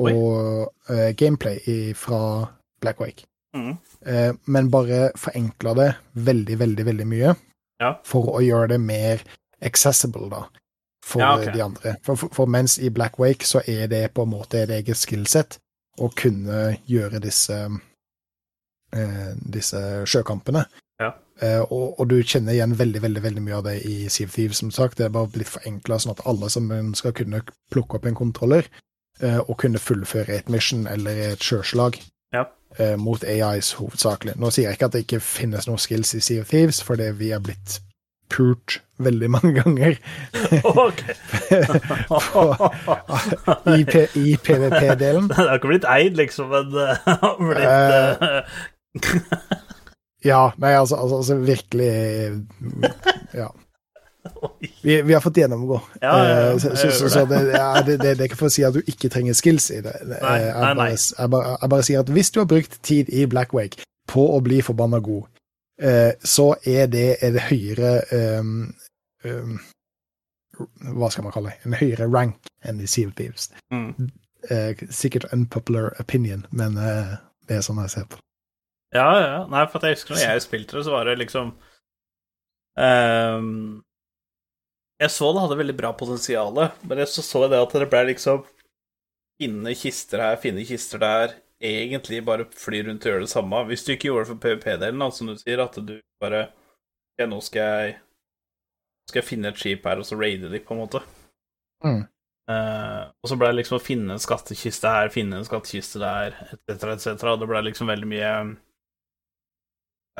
og eh, gameplay i, fra Blackwake. Mm. Eh, men bare forenkla det veldig, veldig, veldig mye Ja. for å gjøre det mer accessible, da, for Ja, okay. de andre. For, for, for mens i Black Wake så er det på en måte et eget skillset å kunne gjøre disse eh, disse sjøkampene. Ja. Eh, og, og du kjenner igjen veldig veldig, veldig mye av det i Sea of Thieves, som sagt. Det er bare blitt forenkla, sånn at alle som skal kunne plukke opp en kontroller eh, og kunne fullføre et mission eller et sjøslag Ja. mot AIs hovedsakelig. Nå sier jeg ikke at det ikke finnes noen skills i Sea of Thieves, for det vi er blitt pult veldig mange ganger På, i, i PVP-delen. Det har ikke blitt eid, liksom, men det har blitt uh, Ja, nei, altså, altså, altså virkelig Ja. Vi, vi har fått gjennomgå. Ja, ja, ja, Eh, så, så, så, det, det, det, det er ikke for å si at du ikke trenger skills i det. Nei, jeg, nei, nei. Bare, jeg, bare, jeg bare sier at hvis du har brukt tid i Blackwake på å bli forbanna god, eh, så er det en høyere um, um, Hva skal man kalle det? En høyere rank enn i Sea of Thieves. Mm. Eh, sikkert unpopular opinion, men eh, det er sånn jeg ser på. Ja, ja. Nei, for jeg husker når jeg spilte det, så var det liksom um, Jeg så det hadde veldig bra potensial, men jeg så så det at det ble liksom Finne kister her, finne kister der. Egentlig bare fly rundt og gjøre det samme. Hvis du ikke gjorde det for PVP-delen, da, som du sier, at du bare Ja, nå skal jeg Skal jeg finne et skip her, og så raide de, på en måte. Mm. Uh, og så ble det liksom å finne en skattkiste her, finne en skattkiste der, etc., etc. Det ble liksom veldig mye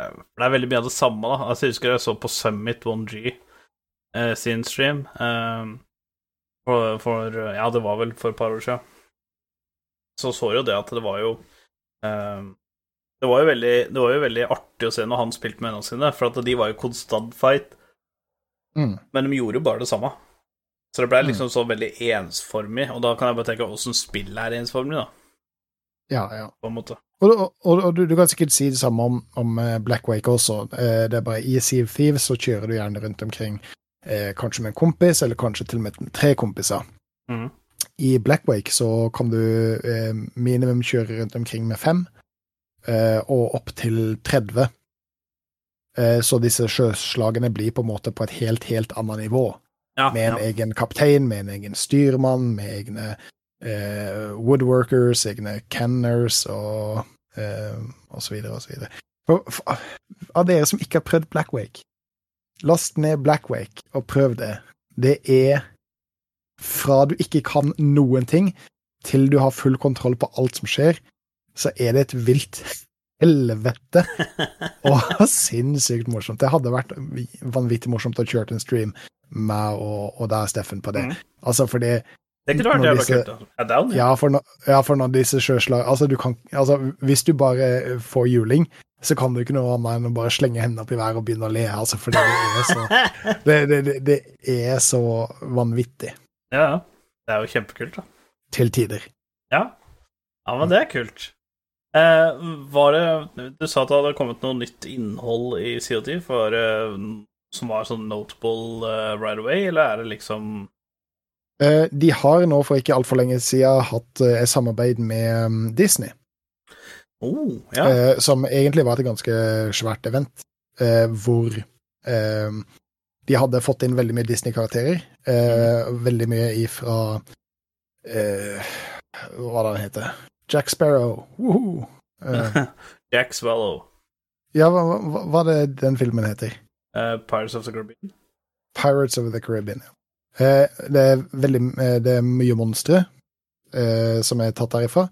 uh, Det er veldig mye av det samme, da. Altså, jeg husker jeg så på Summit 1G uh, sin stream eh, for, for Ja, det var vel for et par år siden. Så så jo det at det var jo eh, det var, jo veldig, det var jo veldig artig å se når han spilte med vennene sine, for at de var jo konstant fight, Mm. men de gjorde jo bare det samme. Så det ble liksom så veldig ensformig, og da kan jeg bare tenke åssen spillet er ensformig, da, Ja, ja. på en måte. Og, og, og du, du kan sikkert si det samme om, om eh, Black Wake også. Eh, Det er bare I Sea of Thieves så kjører du gjerne rundt omkring eh, kanskje med en kompis, eller kanskje til og med tre kompiser. Mhm. I Blackwake så kan du eh, minimum kjøre rundt omkring med fem, eh, og opp til 30. Eh, så disse sjøslagene blir på en måte på et helt, helt annet nivå. Ja, Med en ja. egen kaptein, med en egen styrmann, med egne eh, woodworkers, egne canners og, eh, og så videre og så videre. For, for, av dere som ikke har prøvd Blackwake, last ned Blackwake og prøv det. Det er fra du ikke kan noen ting, til du har full kontroll på alt som skjer, så er det et vilt helvete. Og sinnssykt morsomt. Det hadde vært vanvittig morsomt å kjøre en stream meg og, og deg, Steffen, på det. Mm. Altså, fordi Det er ikke rart det var kult. da. Ja, down, ja. ja, for, når, ja, for når disse sjøslag Altså, du kan Altså, hvis du bare får juling, så kan du ikke noe annet enn å bare slenge hendene opp i været og begynne å le, altså, fordi det er så Det, det, det, det er så vanvittig ja, ja. Det er jo kjempekult, da. til tider. Ja. ja, men det er kult. Eh, var det Du sa at det hadde kommet noe nytt innhold i CO2. Var det som var sånn notable eh, right away, eller er det liksom Eh, de har nå for ikke altfor lenge siden hatt eh, et samarbeid med um, Disney, Oh, ja. eh, som egentlig var et ganske svært event, eh, hvor eh, de hadde fått inn veldig mye Disney-karakterer. Eh, Veldig mye ifra eh, Hva er det heter Jack Sparrow. Woohoo! Eh, Jack Swallow. ja, hva, hva, hva er det den filmen heter? Uh, Pirates of the Caribbean. Pirates of the Caribbean. ja. Eh, det, er veldig, eh, det er mye monstre eh, som er tatt derifra.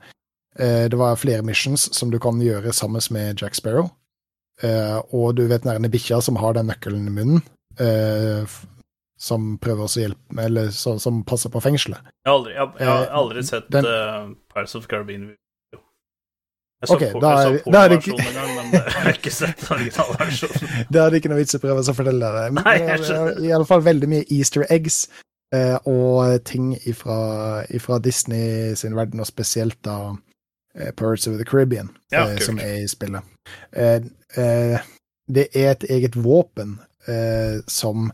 Eh, det var flere missions som du kan gjøre sammen med Jack Sparrow. Eh, og du vet den bikkja som har den nøkkelen i munnen, eh, som prøver å hjelpe Eller så, som passer på fengselet. Jeg har aldri, jeg, jeg har Eh, aldri sett den- uh, Pirates of the Caribbean. Jeg så, Ok, på, da jeg er- så da er det ikke- gang, men jeg har ikke sett originalversjonen. Det hadde ikke noe vits å prøve å fortelle det. Men Nei, det er skjønner. i alle fall veldig mye easter eggs eh, og ting ifra, ifra Disney sin verden, og spesielt da eh, Pirates of the Caribbean, Ja, eh, som er i spillet. Eh, eh, det er et eget våpen eh, som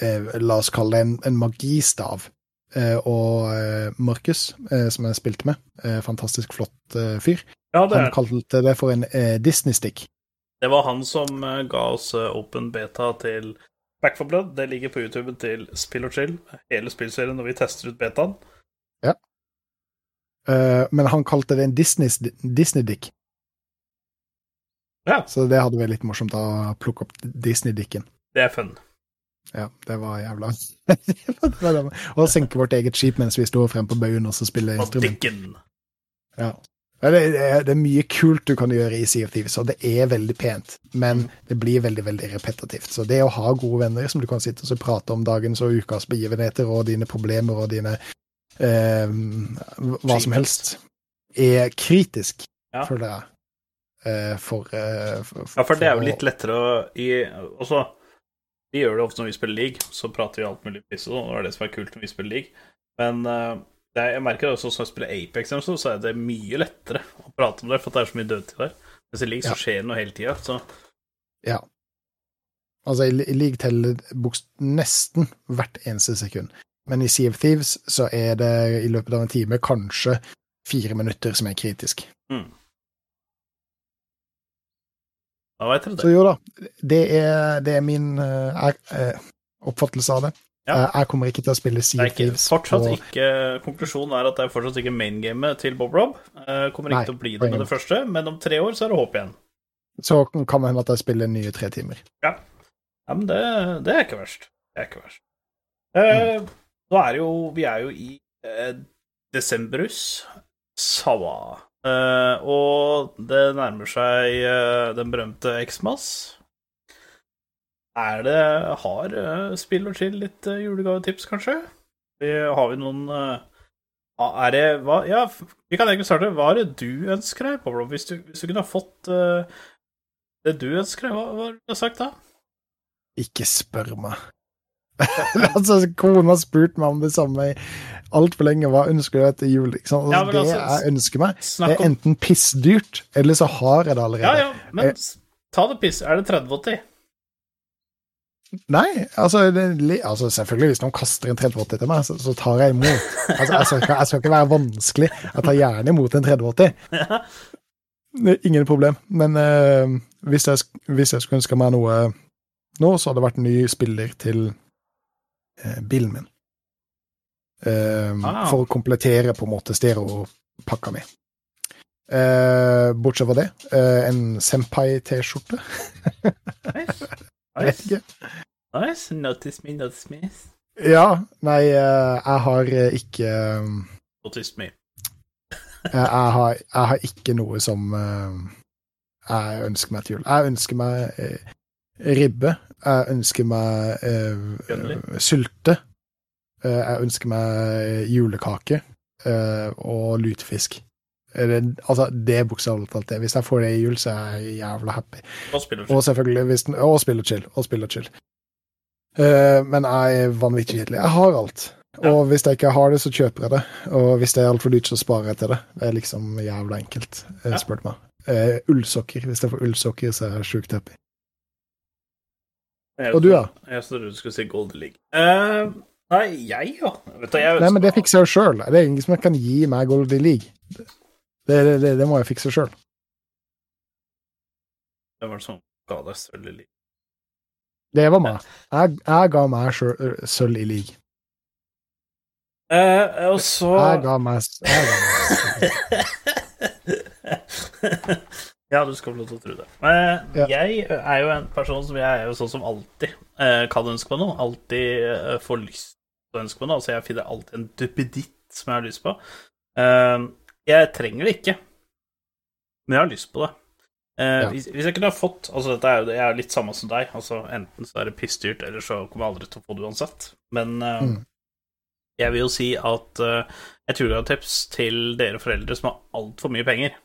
eh, La oss kalle det en, en magistav. Eh, og eh, Markus, eh, som jeg spilte med, eh, fantastisk flott eh, fyr, Ja, det, han kalte det for en eh, Disney-stick. det var han som eh, ga oss eh, open beta til Back for Blood. Det ligger på YouTuben til Spill og Chill, hele spillserien, når vi tester ut betaen. Eh, men han kalte det en Disney- Disney-dick. Ja. Så det hadde vært litt morsomt å plukke opp Disney-dicken. Det er fun. Ja, det var jævla. Og senke vårt eget skip mens vi står frem på baugen og så spiller Og instrument. Ja. Det, det, er, det er mye kult du kan gjøre i Sea of Thieves, og det er veldig pent, men det blir veldig veldig repetitivt. Så det å ha gode venner som du kan sitte og prate om dagens og ukas begivenheter og dine problemer og dine eh, hva som helst, er kritisk, Ja. føler jeg. Eh, for, eh, for, Ja, for det er jo litt lettere å i, også, Vi gjør det ofte når vi spiller league, så prater vi alt mulig piss og sånn, det er det som er kult når vi spiller league. Men eh, det jeg merker det også når jeg spiller Apex, så, så er det mye lettere å prate om det, for det er så mye dødtid der. Mens i league så skjer det noe hele tida. Så Ja. Altså, i, league teller nesten hvert eneste sekund. Men i Sea of Thieves så er det i løpet av en time kanskje fire minutter som er kritisk. Da vet dere Så jo da, det er, det er min eh, er, eh, oppfattelse av det. Ja. Eh, jeg kommer ikke til å spille Det Sea er of Thieves. fortsatt og- ikke Konklusjonen er at det er fortsatt ikke maingamet til Bob Rob. Kommer ikke Nei, til å bli det med det første, men om tre år så er det håp igjen. Så kan det hende at jeg spiller nye tre timer. Ja, men det, det er ikke verst. Det er ikke verst. Eh, Nå er jo Vi er jo i eh, desembrus. Sawa. Eh, og det nærmer seg uh, den berømte Xmas. Er det Har uh, Spill og Chill litt julegavetips, kanskje? Vi, har vi noen Er det hva, Ja, vi kan egentlig starte. Hva er det du ønsker deg, Pablo? Hvis du, hvis du kunne ha fått det du ønsker deg, hva hva har du sagt da? Ikke spør meg. altså, kona har spurt meg om det samme altfor lenge. Hva ønsker du deg til jul? Liksom. sant? Altså, Ja, det altså, jeg ønsker meg, er om enten pissdyrt, eller så har jeg det allerede. Ja, ja, men jeg... ta det piss. Er det 3080? Nei, altså, det, altså selvfølgelig, hvis noen kaster en 3080 til meg, så, så tar jeg imot. Altså, jeg, skal jeg skal ikke være vanskelig. Jeg tar gjerne imot en 3080. Ja. Ingen problem. Men eh, hvis, jeg, hvis jeg skulle ønske meg noe nå, så hadde det vært en ny spiller til eh, bilen min. Um, Ah. For å komplettere på en måte stereopakka mi. Uh, bortsett fra det, uh, en Senpai-T-skjorte. Nice. Nice. nice. Notice me, notice me. Ja, nei, uh, jeg har eh, ikke eh, Notice me. jeg, har, jeg har ikke noe som eh, jeg ønsker meg til jul. Jeg ønsker meg eh, ribbe. Jeg ønsker meg eh, sylte. Eh, jeg ønsker meg julekake eh, og lutefisk. Eller, altså, det er bokstavelig talt det. Hvis jeg får det i jul, så er jeg jævla happy. Og spiller Og selvfølgelig hvis den, Og spill og chill. Og spill og chill. Uh, men jeg er vanvittig kjedelig. Jeg har alt. Ja. Og hvis jeg ikke har det, så kjøper jeg det. Og hvis det er altfor dyrt, så sparer jeg til det. Det er liksom jævla enkelt, uh, spør du meg. Uh, ullsokker. Hvis jeg får ullsokker, så er jeg sjukt happy. Jeg- Og du, da? Jeg trodde du skulle si Golden League. Uh, nei, jeg, ja. Vet du, jeg Nei, men det fikser jeg sjøl. Det er ingen som kan gi meg Golden League. Det, det, det, det må jeg fikse sjøl. Hvem var det som ga deg sølv i league? Det var meg. Jeg, jeg ga meg sølv i league. Uh, og så Jeg ga meg jeg ga meg. Ja, du skal få lov til å tro det. Eh, Ja. Jeg er jo en person som jeg er jo sånn som alltid eh, kan ønske meg noe. Alltid eh, får lyst til å ønske meg noe. Altså, jeg finner alltid en duppeditt som jeg har lyst på. Eh, jeg trenger det ikke, men jeg har lyst på det. Eh, Ja. hvis, hvis jeg kunne ha fått Altså, dette er jo det, jeg er litt samme som deg. Altså, enten så er det pissdyrt, eller så kommer jeg aldri til å få det uansett. Men eh, Mm. jeg vil jo si at eh, jeg tror jeg har tips til dere foreldre som har altfor mye penger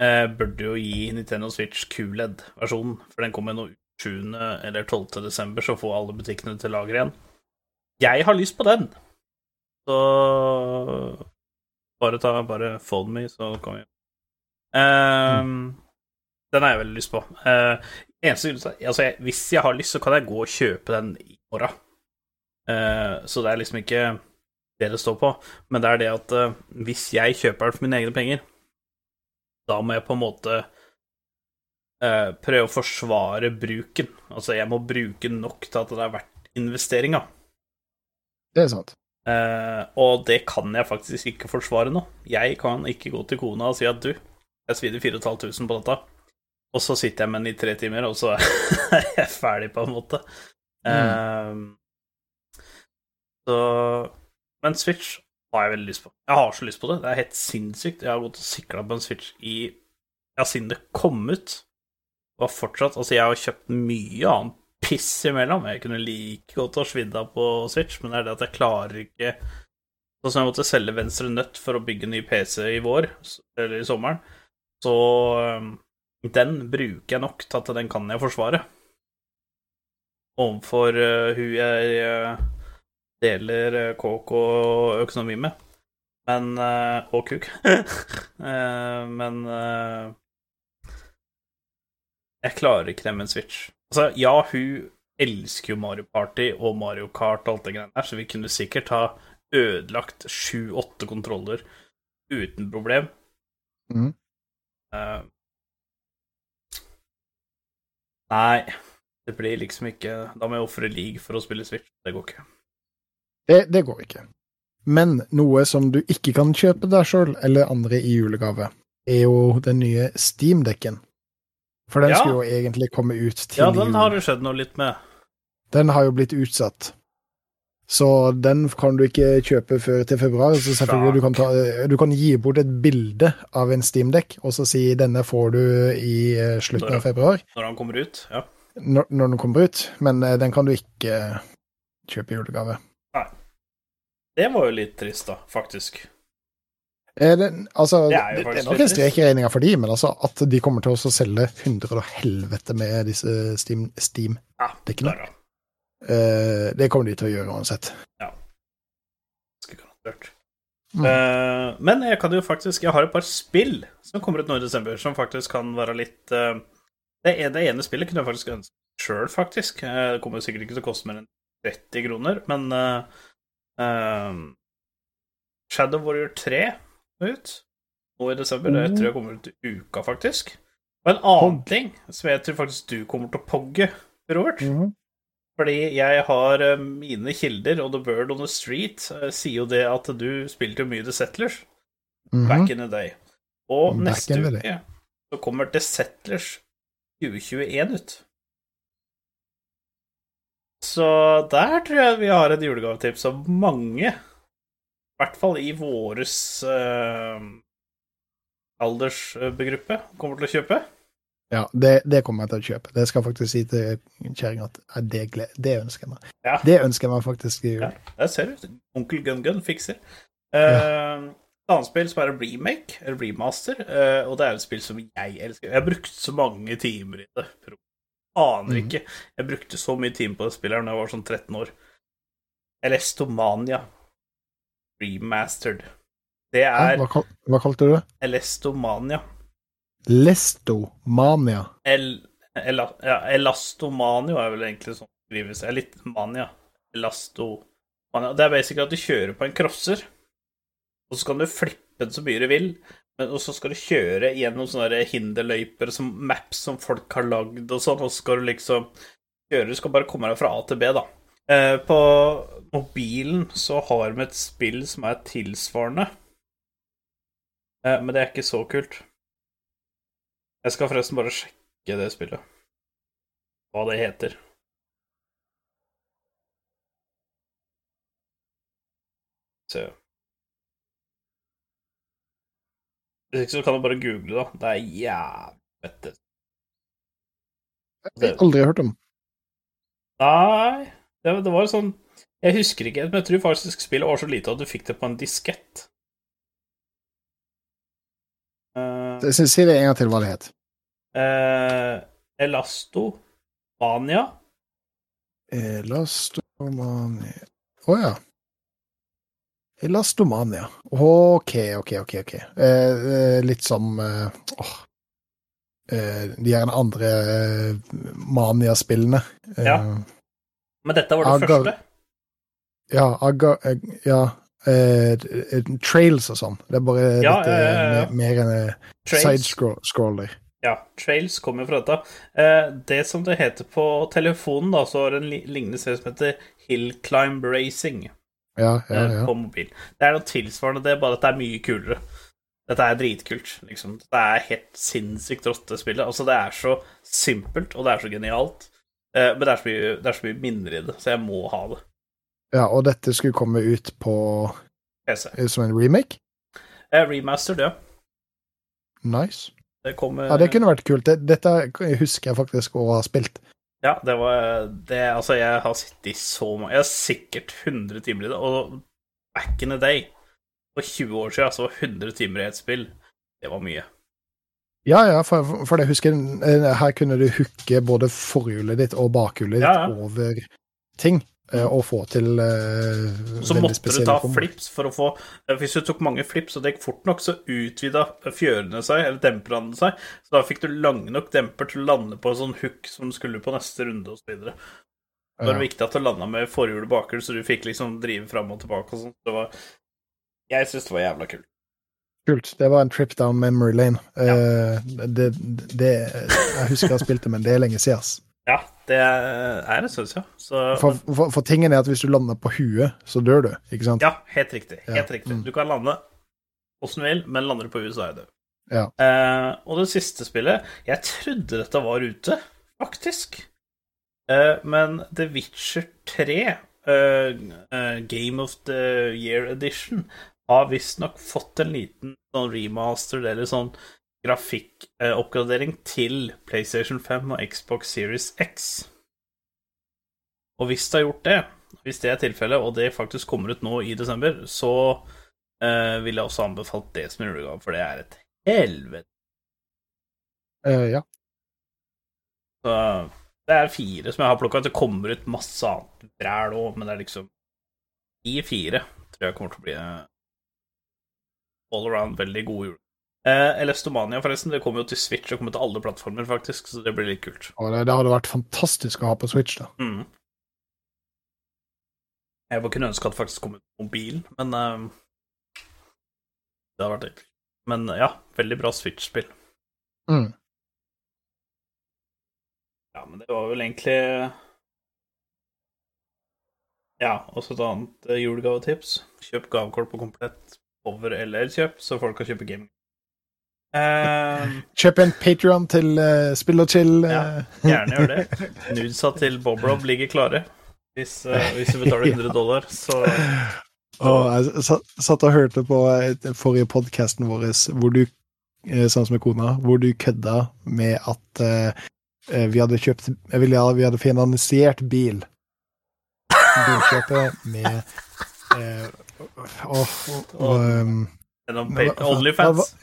eh, burde jo gi Nintendo Switch QLED-versjonen, for den kommer nå 7. eller 12. desember, så får alle butikkene til lager igjen. Jeg har lyst på den! Så bare ta Bare den med, så kan vi Ehm, Den har jeg veldig lyst på. Eh, eneste Altså, jeg, hvis jeg har lyst, så kan jeg gå og kjøpe den i morgen. Eh, så det er liksom ikke det det står på, men det er det at eh, hvis jeg kjøper den for mine egne penger, da må jeg på en måte eh, prøve å forsvare bruken. Altså, jeg må bruke nok til at det er verdt investeringa. Det er sant. Eh, og det kan jeg faktisk ikke forsvare nå. Jeg kan ikke gå til kona og si at du, jeg svidde 4500 på dette, og så sitter jeg med den i tre timer, og så er jeg ferdig, på en måte. Eh, så Men Switch har jeg veldig lyst på. Jeg har så lyst på det. Det er helt sinnssykt. Jeg har gått og sikla på en Switch i Ja, siden det kom ut. Og har fortsatt Altså, jeg har kjøpt mye annet piss imellom. Jeg kunne like godt ha svidd av på Switch, men det er det at jeg klarer ikke Sånn som jeg måtte selge venstre nøtt for å bygge ny PC i vår, eller i sommeren, så den bruker jeg nok til at den kan jeg forsvare. Overfor uh, hun jeg øh, deler øh, kåk og økonomi med. Men øh, Og kuk. Eh, men jeg klarer ikke det med en Switch. Altså, ja, hun elsker jo Mario Party og Mario Kart og alt det greiene der, så vi kunne sikkert ha ødelagt sju-åtte kontroller uten problem. Mm. Uh, nei, det blir liksom ikke Da må jeg ofre league for å spille Switch. Det går ikke. Det, det går ikke. Men noe som du ikke kan kjøpe deg sjøl eller andre i julegave, er jo den nye Steam-dekken. For den Ja. skulle jo egentlig komme ut til Ja, den har det skjedd noe litt med. Den har jo blitt utsatt. Så den kan du ikke kjøpe før til februar. Så selvfølgelig du kan, ta, du kan gi bort et bilde av en Steam-dekk, og så si denne får du i slutten slutten av februar, Når den kommer ut. Ja. når, når den kommer ut. Men eh, den kan du ikke kjøpe i julegave. Det var jo litt trist, da, faktisk. Eh, Den, altså, Det det er jo er, nok en strek i regninga for de, men altså at de kommer til å selge hundre og helvete med disse Steam, Steam Ja, der, da. eh, det kommer de til å gjøre uansett. Ganske garantert. Mm. Uh, men jeg kan jo faktisk Jeg har et par spill som kommer ut nå i desember, som faktisk kan være litt uh, det, ene, det ene spillet kunne jeg faktisk ønske sjøl, faktisk. Det kommer sikkert ikke til å koste mer enn 30 kroner, men eh, eh, Shadow Warrior 3 er ut nå i desember. Det tror jeg kommer ut i uka, faktisk. Og en annen ting som jeg tror faktisk du kommer til å pogge, Robert. Mhm. Fordi jeg har eh, mine kilder, og The Bird on the Street eh, sier jo det at du spilte jo mye The Settlers Mhm. back in the day. Og Back neste uke så kommer The Settlers 2021 ut. Så der tror jeg vi har et julegavetips som mange, i hvert fall i våres eh, aldersgruppe, kommer til å kjøpe. Ja, det, det kommer jeg til å kjøpe. Det skal jeg faktisk si til kjerringa at ja, det, det ønsker jeg meg. Ja. Det ønsker jeg meg faktisk i jul. Ja, der ser du. Onkel Gun Gun fikser. Uh, et annet spill som er en remake, eller remaster, eh, og det er et spill som jeg elsker. Jeg har brukt så mange timer i det. Aner Mhm. ikke. Jeg brukte så mye timer på det spillet da jeg var sånn 13 år. Elestomania remastered. Det er Hva, kal hva kalte du det? Elestomania. Lestomania. El, el, ja, Elastomanio er vel egentlig sånn det skrives. Litt mania. Elastomania. Det er basically at du kjører på en crosser, og så kan du flippe den så mye du vil, men så skal du kjøre gjennom sånne der hinderløyper, som maps som folk har lagd og sånn, og så skal du liksom kjøre Du skal bare komme deg fra A til B, da. Eh, på mobilen så har vi et spill som er tilsvarende. Eh, men det er ikke så kult. Jeg skal forresten bare sjekke det spillet. Hva det heter. Se. Hvis ikke så kan du bare google, da. Det er jævlig Jeg har aldri hørt om. Nei, det, det var sånn Jeg husker ikke, men jeg tror faktisk spillet var så lite at du fikk det på en diskett. Uh, det det en gang til hva det het. uh, Elasto Mania. Elastomania Å ja. Elastomania. OK, OK, OK. ok. Eh, eh, litt som eh, åh. Eh, de gjerne andre eh, Mania-spillene. Ja. Men dette var det Agar- første. Ja, aga, eh, ja Trails og sånn. Det er bare Ja, litt eh, ja, ja, mer, enn sidescroller. Ja, Trails kommer fra dette. Eh, det som det heter på telefonen, da, så har en lignende serie som heter Hill Climb Racing Ja, ja, eh, ja. på mobil. Det er noe tilsvarende det, bare at det er mye kulere. Dette er dritkult, liksom. Det er helt sinnssykt rått, det spillet. Altså, det er så simpelt, og det er så genialt. Eh, men det er så, mye, det er så mye minner i det, så jeg må ha det. ja, og dette skulle komme ut på PC. eh, som en remake? Eh, remastered, ja. Nice. Det kommer Ja, det kunne vært kult. Dette husker jeg faktisk å ha spilt. Ja, det var det, Altså, jeg har sittet i så mange Jeg har sikkert 100 timer i det, og back in the day, for 20 år siden, så var 100 timer i et spill, det var mye. Ja, ja, for, for det husker eh, her kunne du hooke både forhjulet ditt og bakhjulet ditt Ja, ja. over ting, eh, og få til uh, Så måtte du ta form. flips for å få eh, Hvis du tok mange flips, og det gikk fort nok, så utvida fjørene seg, eller demperne seg, så da fikk du lange nok demper til å lande på en sånn hook som skulle på neste runde, osv. Det var Ja. viktig at du landa med forhjul og bakhjul, så du fikk liksom drive fram og tilbake og sånn. Det var Jeg syns det var jævla kult. Kult. Det var en trip down memory lane. Eh, det, det Jeg husker jeg har spilt det, men det er lenge siden. ass. Ja, det er det, syns jeg. Så For, for, for tingen er at hvis du lander på huet, så dør du, ikke sant? Ja, helt riktig. Helt Ja, riktig. mm. Du kan lande åssen du vil, men lander du på huet, så er du død. Ja. Eh, og det siste spillet Jeg trodde dette var ute, faktisk. Eh, men The Witcher 3, eh, eh, Game of the Year Edition, har visstnok fått en liten sånn remaster eller sånn grafikkoppgradering til PlayStation 5 og Xbox Series X. Og hvis det har gjort det, hvis det er tilfellet, og det faktisk kommer ut nå i desember, så eh, vil jeg også anbefalt det som julegave, for det er et helvete. Uh, ja. Så det er fire som jeg har plukka. Det kommer ut masse annet bræl òg, men det er liksom De fire tror jeg kommer til å bli eh, all around veldig gode jul. Eh, Elestomania, forresten, det kommer jo til Switch og kommer til alle plattformer, faktisk, så det blir litt kult. Og det, det hadde vært fantastisk å ha på Switch, da. Mm. Jeg bare kunne ønske at det faktisk kom ut på mobil, men eh, Det hadde vært litt Men ja, veldig bra Switch-spill. Mm. Ja, men det var vel egentlig Ja, også et annet eh, julegavetips. Kjøp gavekort på komplett over eller kjøp, så folk kan kjøpe gaming. Eh, Kjøp en Patrion til uh, Spill og chill. Ja. eh. gjerne gjør det. Nudesa til Bob-Rob ligger klare. Hvis, eh, hvis du betaler 100 dollar, så Og jeg satt, og hørte på den forrige podkasten vår, hvor du, sammen med kona, hvor du kødda med at eh, vi hadde kjøpt jeg vil, ja, Vi hadde finansiert bil. Bilkjøpet med uh, åh, og, um, gjennom Onlyfans.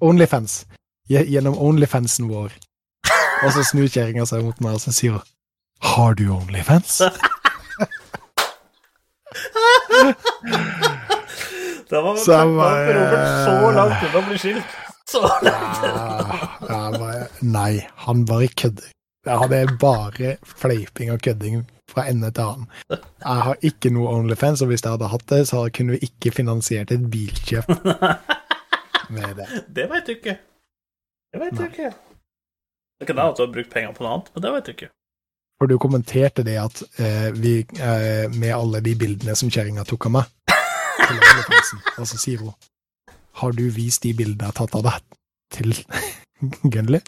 Onlyfans. Gjennom Onlyfansen vår. Og så snur kjerringa seg mot meg og så sier hun Har du Onlyfans? Da var Så jeg var bare- Robert så langt unna å bli skilt. Så langt. Ja, bare, nei, han bare kødder. Jeg hadde bare fleiping og kødding fra ende til annen. Jeg har ikke noe Onlyfans, og hvis jeg hadde hatt det, så kunne vi ikke finansiert et bilkjøp med det. Det veit du ikke. Det vet du ikke. Det kan hende at du har brukt penger på noe annet, men det vet du ikke. For du kommenterte det at eh, vi, eh, med alle de bildene som kjerringa tok av meg til OnlyFansen, Og så sier hun Har du vist de bildene jeg har tatt av deg til Gunley?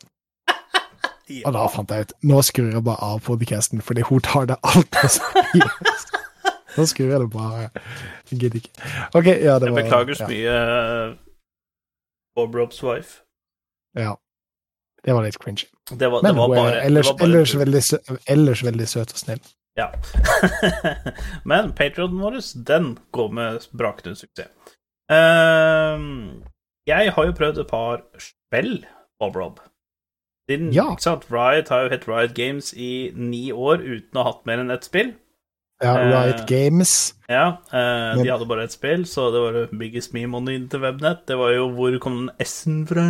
Og da fant jeg ut Nå skrur jeg bare av podcasten, fordi hun tar det altfor seriøst. Nå skrur jeg det bare. Gidder ikke. OK, ja, det Jeg var beklager så ja, mye, eh, Bob Robs wife. Ja. Det var litt cringy. Det var, Men det var hun bare, er ellers, det var bare ellers, veldig, sø- ellers veldig søt og snill. Ja. Men Patrioten vår, den går med brakende suksess. Uh, jeg har jo prøvd et par spill, Bob Rob. Din, Ja. Riot har jo hett Riot Games i ni år uten å ha hatt mer enn ett spill. Ja, Eh, Riot Games. Ja, eh, De hadde bare ett spill, så det var det biggest meme on the Webnett. Det var jo hvor kom den S-en fra?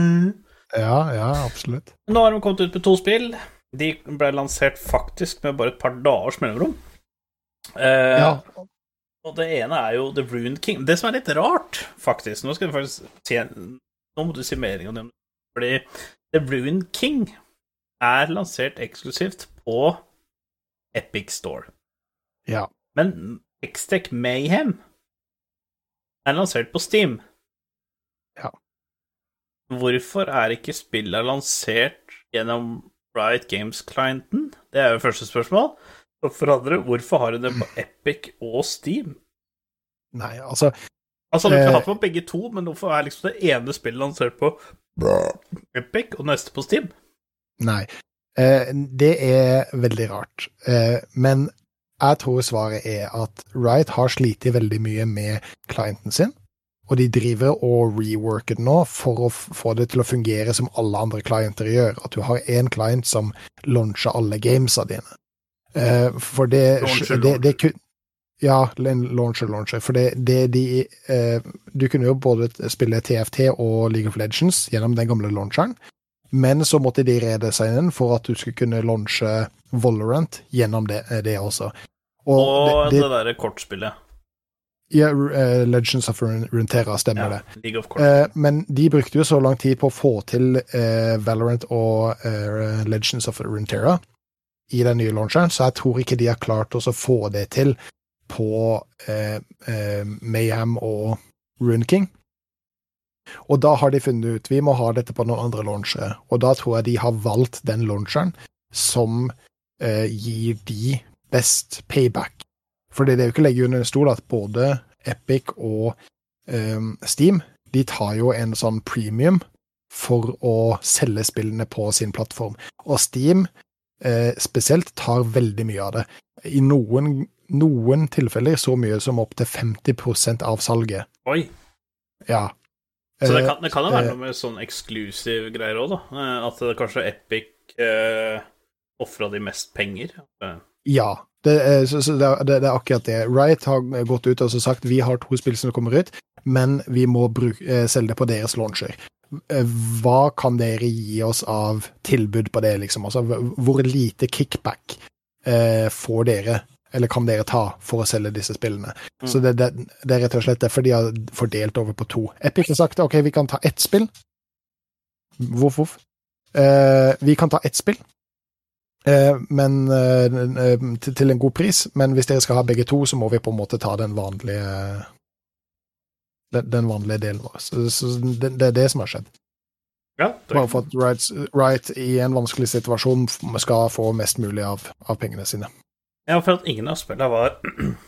Ja, ja, absolutt. Nå har de kommet ut med to spill. De ble lansert faktisk med bare et par dagers mellomrom. Eh, Ja, Og det ene er jo The Rune King. Det som er litt rart, faktisk Nå skal du faktisk si Nå må du si mer om det. Fordi The Rune King er lansert eksklusivt på Epic Store. Ja. Men Xtech Mayhem er lansert på Steam. Ja. Hvorfor er ikke spillet lansert gjennom Riot Games-clienten? Det er jo første spørsmål. Og for andre, hvorfor har du det på Epic og Steam? Nei, altså Altså, du kunne hatt ha det på begge to, men hvorfor er liksom det ene spillet lansert på Epic og neste på Steam? Nei. Eh, det er veldig rart. Eh, men jeg tror svaret er at Riot har slitt veldig mye med klienten sin. Og de driver og reworker det nå for å få det til å fungere som alle andre klienter gjør. At du har én client som launcher alle gamesa dine. Uh, for det, Launcher, det, det kun, Ja, en launcher, launcher. For det, det de eh, Du kunne jo både spille TFT og League of Legends gjennom den gamle launcheren. Men så måtte de redesignen for at du skulle kunne launche Valorant gjennom det, det også. Og det, det, det, derre kortspillet. ja, uh, Legends of Runeterra stemmer Ja, det. League of. Eh, men de brukte jo så lang tid på å få til uh, Valorant og uh, Legends of Runeterra i den nye launcheren, så jeg tror ikke de har klart å få det til på uh, eh, Mayhem og Rune King. Og da har de funnet ut vi må ha dette på noen andre launchere, og da tror jeg de har valgt den launcheren som eh, gir de best payback. For det er jo ikke å legge under en stol at både Epic og eh, Steam de tar jo en sånn premium for å selge spillene på sin plattform. Og Steam eh, spesielt tar veldig mye av det. I noen, noen tilfeller så mye som opptil 50% av salget. Oi. Ja. Så det Eh, kan, det kan jo være eh, noe med sånn exclusive greier òg, da. Eh, At det kanskje Epic eh, ofra de mest penger. Ja. Det, er- det, er- akkurat det. Riot har gått ut og sagt vi har to spill som kommer ut, men vi må bruke, selge det på deres launcher. Hva kan dere gi oss av tilbud på det, liksom? Altså, hvor lite kickback eh, får dere, eller kan dere ta, for å selge disse spillene? Mm. Så det, det, det er rett og slett derfor de har fordelt over på to. Epic har sagt OK, vi kan ta ett spill. Voff, voff. Eh, vi kan ta ett spill. Eh, men eh, til, til en god pris, men hvis dere skal ha begge to, så må vi på en måte ta den vanlige den, den vanlige delen vår. Så, så det, det er det som har skjedd. ja, Bare for at Riot, Wright, i en vanskelig situasjon skal få mest mulig av, av pengene sine. Ja, for at ingen av spillene var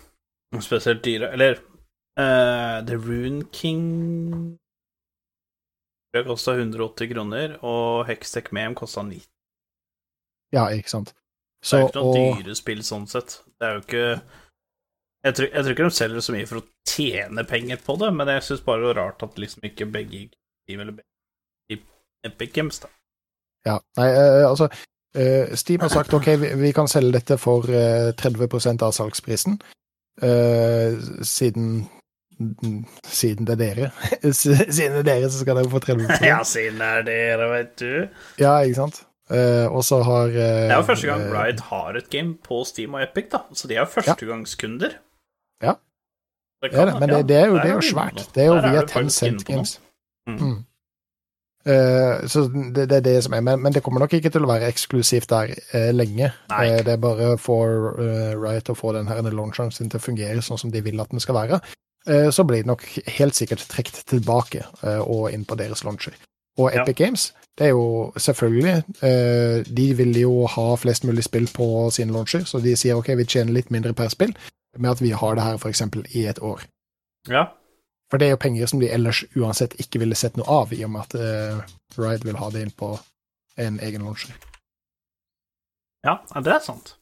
spesielt dyre. Eller uh, The Rune King Det kosta 180 kroner, og Hextech Mem kosta 90. Ja, ikke sant. Det er ikke noe og, dyre spill sånn sett. Det er jo ikke jeg tror, jeg tror ikke de selger så mye for å tjene penger på det, men jeg syns bare det var rart at liksom ikke begge gikk i eller begge Epic Games, da. ja, nei, eh, altså eh, Steam har sagt OK, vi, vi kan selge dette for eh, 30 av salgsprisen. Eh, siden siden det er dere. siden det er dere, så skal dere få 30% Ja, siden det er dere, vet du. Ja, ikke sant? Og så har Det er jo første gang Riot har et game på Steam og Epic, da. Så de er førstegangskunder. Ja. Det kan, ja, men det, det er jo, det er jo svært. Det er jo via Tencent. Games. Mm. Eh, så det, det er det som er, men, men det kommer nok ikke til å være eksklusivt der eh, lenge. Eh, det er bare for Riot å få den her launcheren sin til å fungere sånn som de vil at den skal være. Eh, så blir det nok helt sikkert trukket tilbake og inn på deres launcher. Og Ja. Epic Games, det er jo selvfølgelig eh, De vil jo ha flest mulig spill på sine launcher, så de sier OK, vi tjener litt mindre per spill med at vi har det her f.eks. i et år. Ja. For det er jo penger som de ellers uansett ikke ville sett noe av, i og med at Ride Riot vil ha det inn på en egen launcher. Ja, det er sant.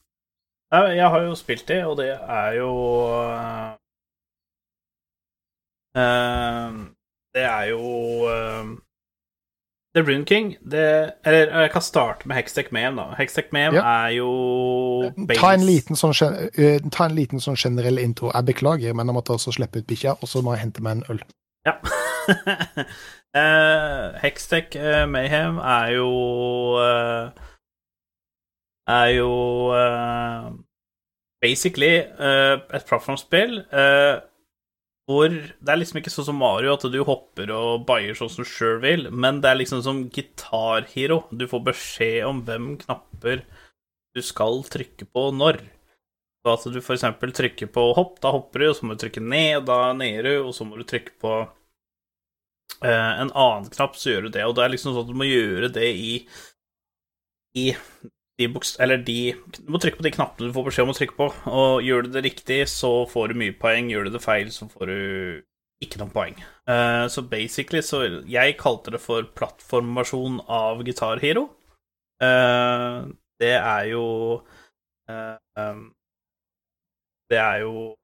Jeg har jo spilt det, og det er jo eh, eh, Det er jo The Rune King det, Eller jeg kan starte med Hextech Mem, da. Hextech Mem Ja. er jo Ta en, liten sånn, eh, ta en liten sånn generell intro. Jeg beklager, men jeg måtte også slippe ut bikkja, og så må jeg hente meg en øl. Ja. uh, Hextech uh, Mayhem er jo uh, Er jo eh, basically eh, et plattformspill eh, hvor det er liksom ikke sånn som Mario at du hopper og baier sånn som du sjøl vil, men det er liksom som gitarhero. Du får beskjed om hvem knapper du skal trykke på når. Så at du eksempel trykker på hopp, da hopper du, og så må du trykke ned, da neder du, og så må du trykke på eh, en annen knapp, så gjør du det. Og det er liksom sånn at du må gjøre det i i de buks... Eller de Du må trykke på de knappene du får beskjed om å trykke på, og gjør du det riktig, så får du mye poeng. Gjør du det feil, så får du ikke noen poeng. Uh, så basically så Jeg kalte det for plattformversjon av Guitar Hero. Eh, det er jo uh, um, Det er jo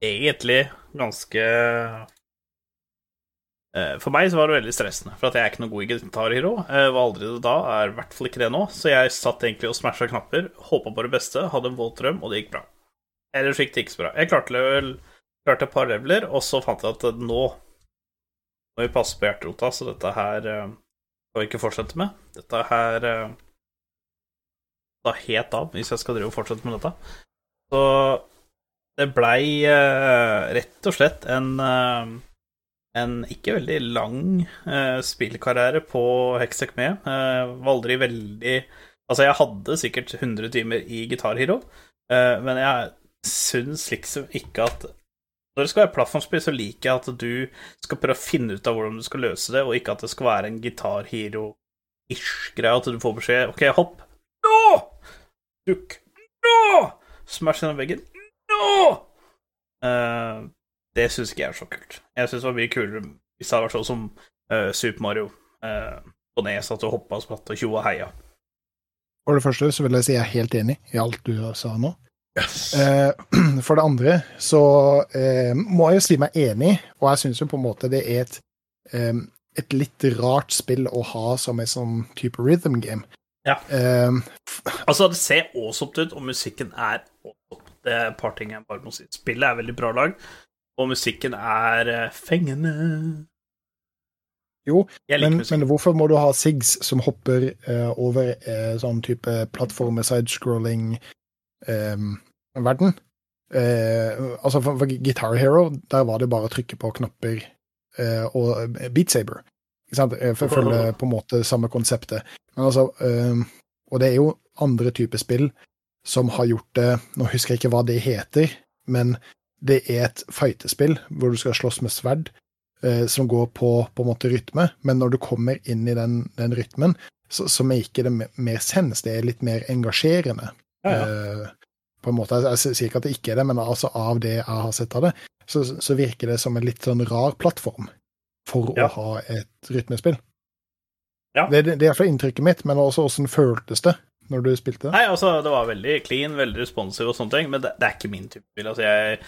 egentlig ganske For meg så var det veldig stressende, for at jeg er ikke noe god i gitarhero. Jeg var aldri det da, er i hvert fall ikke det nå. Så jeg satt egentlig og smasha knapper, håpa på det beste, hadde en våt drøm, og det gikk bra. Ellers gikk det ikke så bra. Jeg klarte, vel, klarte et par leveler, og så fant jeg at eh, nå må vi passe på hjerterota, så dette her eh, skal vi ikke fortsette med. Dette her eh, da helt av, hvis jeg skal drive og fortsette med dette. Så det blei eh, rett og slett en eh, en ikke veldig lang eh, spillkarriere på Hextech med. Eh, var aldri veldig Altså, jeg hadde sikkert 100 timer i Guitar Hero, eh, men jeg syns liksom ikke at Når det skal være plattformspill, så liker jeg at du skal prøve å finne ut av hvordan du skal løse det, og ikke at det skal være en Guitar Hero-ish greie, at du får beskjed OK, hopp. Nå! Dukk. Nå! Smash gjennom veggen. Nå! Eh, det syns ikke jeg er så kult. Jeg syns det var mye kulere hvis det hadde vært sånn som uh, Super Mario uh, på nes, at du hoppa og spratt og tjo og heia. For det første så vil jeg si jeg er helt enig i alt du sa nå. Eh, for det andre så eh, må jeg jo si meg enig, og jeg syns jo på en måte det er et, um, et litt rart spill å ha som en sånn type rhythm game. Ja. Eh, Altså, det ser awesome ut, og musikken er awesome. Det er et par ting jeg bare må si. Spillet er veldig bra lag, og musikken er eh, fengende. Jo, men, men hvorfor må du ha SIGs som hopper eh, over eh, sånn type plattformer, sidescrolling eh, verden? Eh, altså for, for Guitar Hero, der var det bare å trykke på knapper eh, og Beat Saber. Ikke sant? Eh, For å følge på en måte samme konseptet. Men altså, eh, og det er jo andre typer spill som har gjort det Nå husker jeg ikke hva det heter, men det er et fightespill hvor du skal slåss med sverd eh, som går på på en måte rytme, men når du kommer inn i den, den rytmen, så, så maker det mer sens. Det er litt mer engasjerende. Ja, ja. Eh, på en måte, jeg, jeg sier ikke at det ikke er det, men altså av det jeg har sett av det, så, så virker det som en litt sånn rar plattform for Ja. å ha et rytmespill. Ja. Det, det, er iallfall inntrykket mitt, men også åssen føltes det når du spilte det? Nei, altså, det var veldig clean, veldig responsive og sånne ting, men det, det er ikke min type spill. Altså, jeg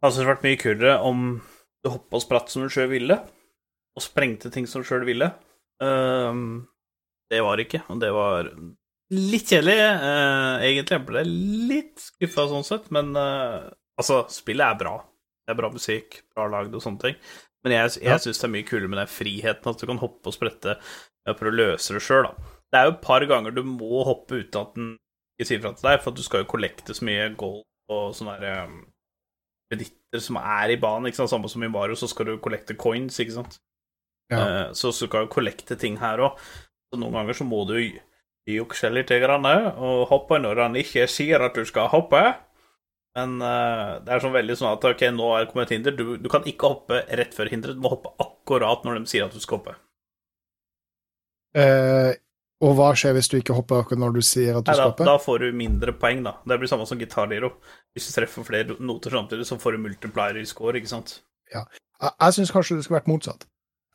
hadde syntes det vært mye kulere om du hoppa og spratt som du sjøl ville, og sprengte ting som du sjøl ville. Ehm, det var det ikke, og det var litt kjedelig, uh, egentlig. Jeg ble litt skuffa sånn sett, men uh, altså, spillet er bra. Det er bra musikk, bra lagd og sånne ting. Men jeg, jeg Ja. syns det er mye kulere med den friheten, at du kan hoppe og sprette for å løse det sjøl, da. Det er jo et par ganger du må hoppe uten at den ikke sier fra til deg, for at du skal jo kollekte så mye gold og sånne der, um, kreditter som er i banen. ikke sant? Samme som i Mario, så skal du kollekte coins, ikke sant. Ja. Eh, så så skal du kollekte ting her òg. Så noen ganger så må du jukse litt grann, og hoppe når han ikke sier at du skal hoppe. Men uh, det er sånn veldig sånn at ok, nå er det kommet et hinder. Du, du kan ikke hoppe rett før hinderet, du må hoppe akkurat når de sier at du skal hoppe. Eh, og hva skjer hvis du ikke hopper akkurat når du sier at du Nei, da, skal hoppe? da får du mindre poeng, da. Det blir samme som gitarliro. Hvis du treffer flere noter samtidig, så får du multiplier i score, ikke sant? Jeg, jeg syns kanskje det skulle vært motsatt.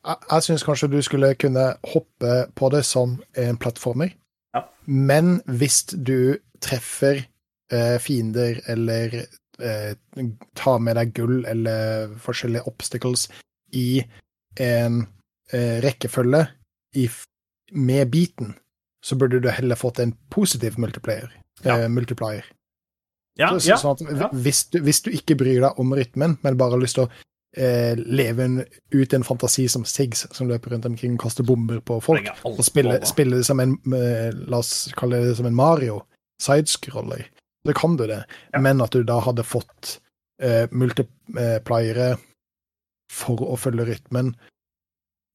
Jeg, jeg syns kanskje du skulle kunne hoppe på det som en plattformer, Ja. men hvis du treffer eh, fiender eller eh, tar med deg gull eller forskjellige obstacles i en eh, rekkefølge i, med biten, så burde du heller fått en positiv multiplier. Ja. Eh, multiplier. Ja, Så, ja. sånn at hvis, du, hvis du ikke bryr deg om rytmen, men bare har lyst til å eh, leve en, ut en fantasi som Sigs, som løper rundt omkring og kaster bomber på folk, og spiller, det som en eh, La oss kalle det som en Mario, sidescroller, så kan du det. Men at du da hadde fått eh, multipliere for å følge rytmen,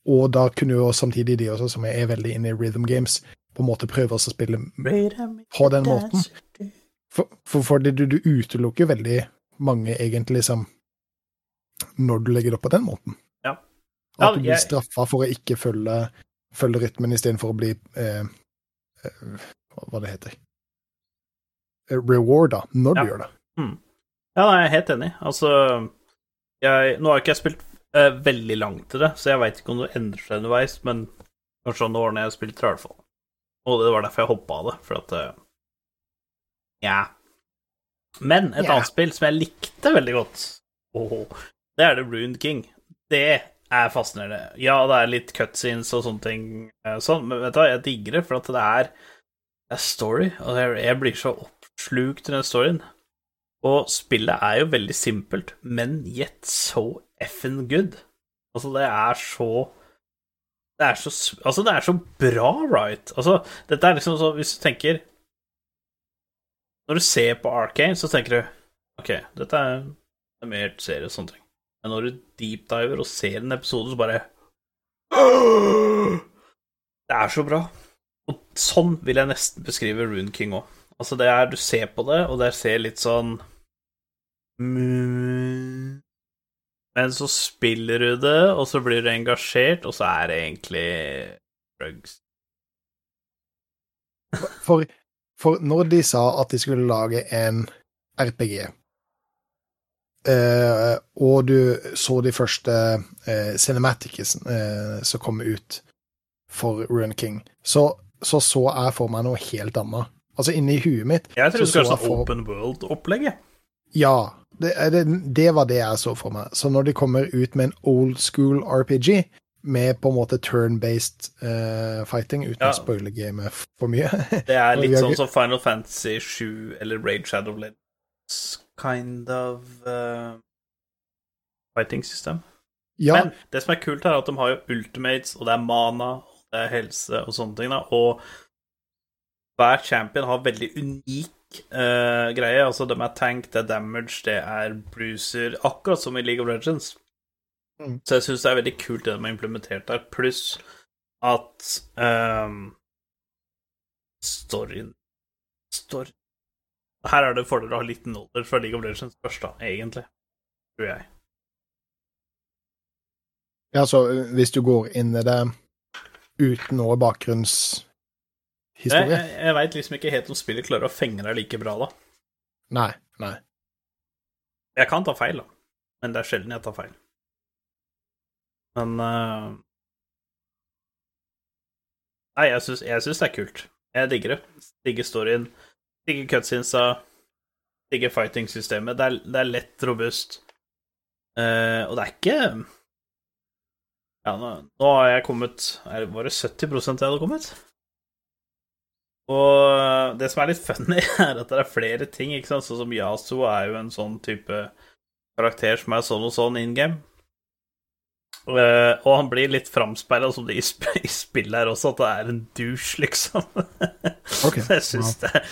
og da kunne jo samtidig de også, som er veldig inne i rhythm games, på en måte prøve å spille på den måten. For, for, for det, du, du utelukker veldig mange, egentlig, som Når du legger det opp på den måten. Ja. At du blir straffa for å ikke følge, følge rytmen istedenfor å bli eh, eh, Hva det heter Eh, Rewarda når Ja. du gjør det. Ja, jeg er helt enig. Altså, jeg, nå har ikke jeg spilt eh, veldig langt til det, så jeg veit ikke om det endrer seg underveis, men kanskje om årene jeg spilte, spilt, i hvert fall. Og det var derfor jeg hoppa av det, for at eh, Ja. Men et yeah. annet spill som jeg likte veldig godt, oh, det er The Ruined King. Det er fascinerende. Ja, det er litt cutscenes og sånne ting, eh, sånn, men vet du hva, jeg digger det, for at det er, det er story, og jeg, blir så oppslukt i den storyen. Og spillet er jo veldig simpelt, men yet so effing good. Altså, det er så Det er så Altså, det er så bra, right? Altså, dette er liksom så Hvis du tenker Når du ser på Arcane, så tenker du OK, dette er en mer og sånne ting. Men når du deepdiver og ser en episode, så bare Det er så bra. Og sånn vil jeg nesten beskrive Rune King òg. Altså, det er Du ser på det, og det ser litt sånn mm, Men så spiller du det, og så blir du engasjert, og så er det egentlig drugs. For, for når de sa at de skulle lage en RPG, eh, og du så de første eh, cinematicene eh, som kom ut for Rune King, så, så så jeg for meg noe helt annet. Altså, inni huet mitt Jeg tror det så skal være sånn open world-opplegg. jeg. Ja, det, det, det var det jeg så for meg. Så når de kommer ut med en old school RPG, med på en måte turn-based uh, fighting, uten Ja. å spoile gamet for mye Det er litt sånn som Final Fantasy 7 eller Raid Shadow Legends kind of uh, fighting system. Ja, Men det som er kult, er at de har jo ultimates, og det er mana, og det er helse og sånne ting, da. Og hver champion har veldig unik eh, greie. Altså, de er tank, det er damage, det er bruiser, akkurat som i League of Legends. Mm. Så jeg syns det er veldig kult det de har implementert der, pluss at um, storyen Story Her er det fordel å ha litt nåler fra League of Legends først, da, egentlig. Tror jeg. Ja, så hvis du går inn i det uten noe Jeg, bakgrunnshistorie jeg, jeg veit liksom ikke helt om spillet klarer å fenge deg like bra, da. Nei, nei. Jeg kan ta feil, da, men det er sjelden jeg tar feil. Men uh... Nei, jeg syns, jeg det er kult. Jeg digger det. Digger storyen. Digger cutsinsa. Digger fighting-systemet. Det, det er lett, robust. Uh, og det er ikke Ja, nå, nå har jeg kommet Var det 70 jeg hadde kommet? Og det som er litt funny, er at det er flere ting, ikke sant. Sånn som Yasu er jo en sånn type karakter som er sånn og sånn in game. Eh, og han blir litt framsperra, som det i, sp i spillet her også, at det er en douche, liksom. Ok, jeg syns det,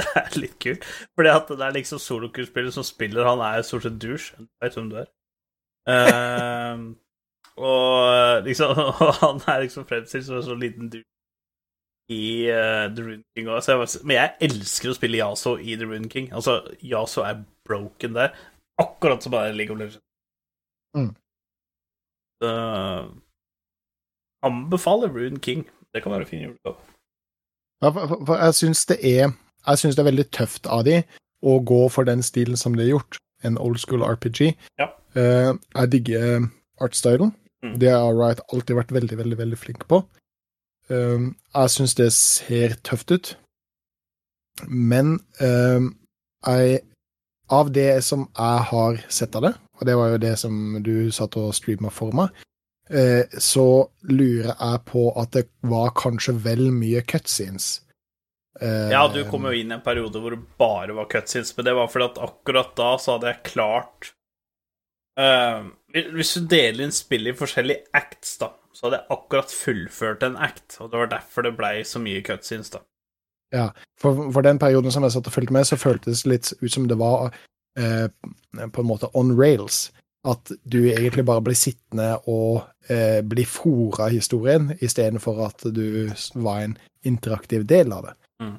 det er litt kult. Fordi at det er liksom solokuspiller som spiller, han er stort sett douche. Du veit hvem du er. Uh, Og liksom og han er liksom fremstilt som en sånn liten dude i uh, The Rune King. Jeg Men jeg elsker å spille Yaso i The Rune King. Altså, Yaso er broken der. Akkurat som bare League of Legends. Mm. Uh, anbefaler Rune King. Det kan være fin julegave. Ja, for, for- for jeg syns det er Jeg synes det er veldig tøft av de å gå for den stilen som det er gjort, en old school RPG. Ja. Uh, jeg digger artstylen. Mm. Det har Wright alltid vært veldig, veldig veldig flink på. Eh, jeg syns det ser tøft ut, men eh, jeg Av det som jeg har sett av det, og det var jo det som du satt og streama for meg, eh, så lurer jeg på at det var kanskje vel mye cutscenes. Eh, Ja, du kom jo inn i en periode hvor det bare var cutscenes, men det var fordi at akkurat da så hadde jeg klart eh, Hvis du deler inn spillet i forskjellige acts, da, så hadde jeg akkurat fullført en act, og det var derfor det blei så mye cutscenes, da. Ja, for, for den perioden som jeg satt og fulgte med, så føltes det litt ut som det var eh, på en måte on rails. At du egentlig bare blir sittende og eh, blir fora av historien, istedenfor at du var en interaktiv del av det. Mm.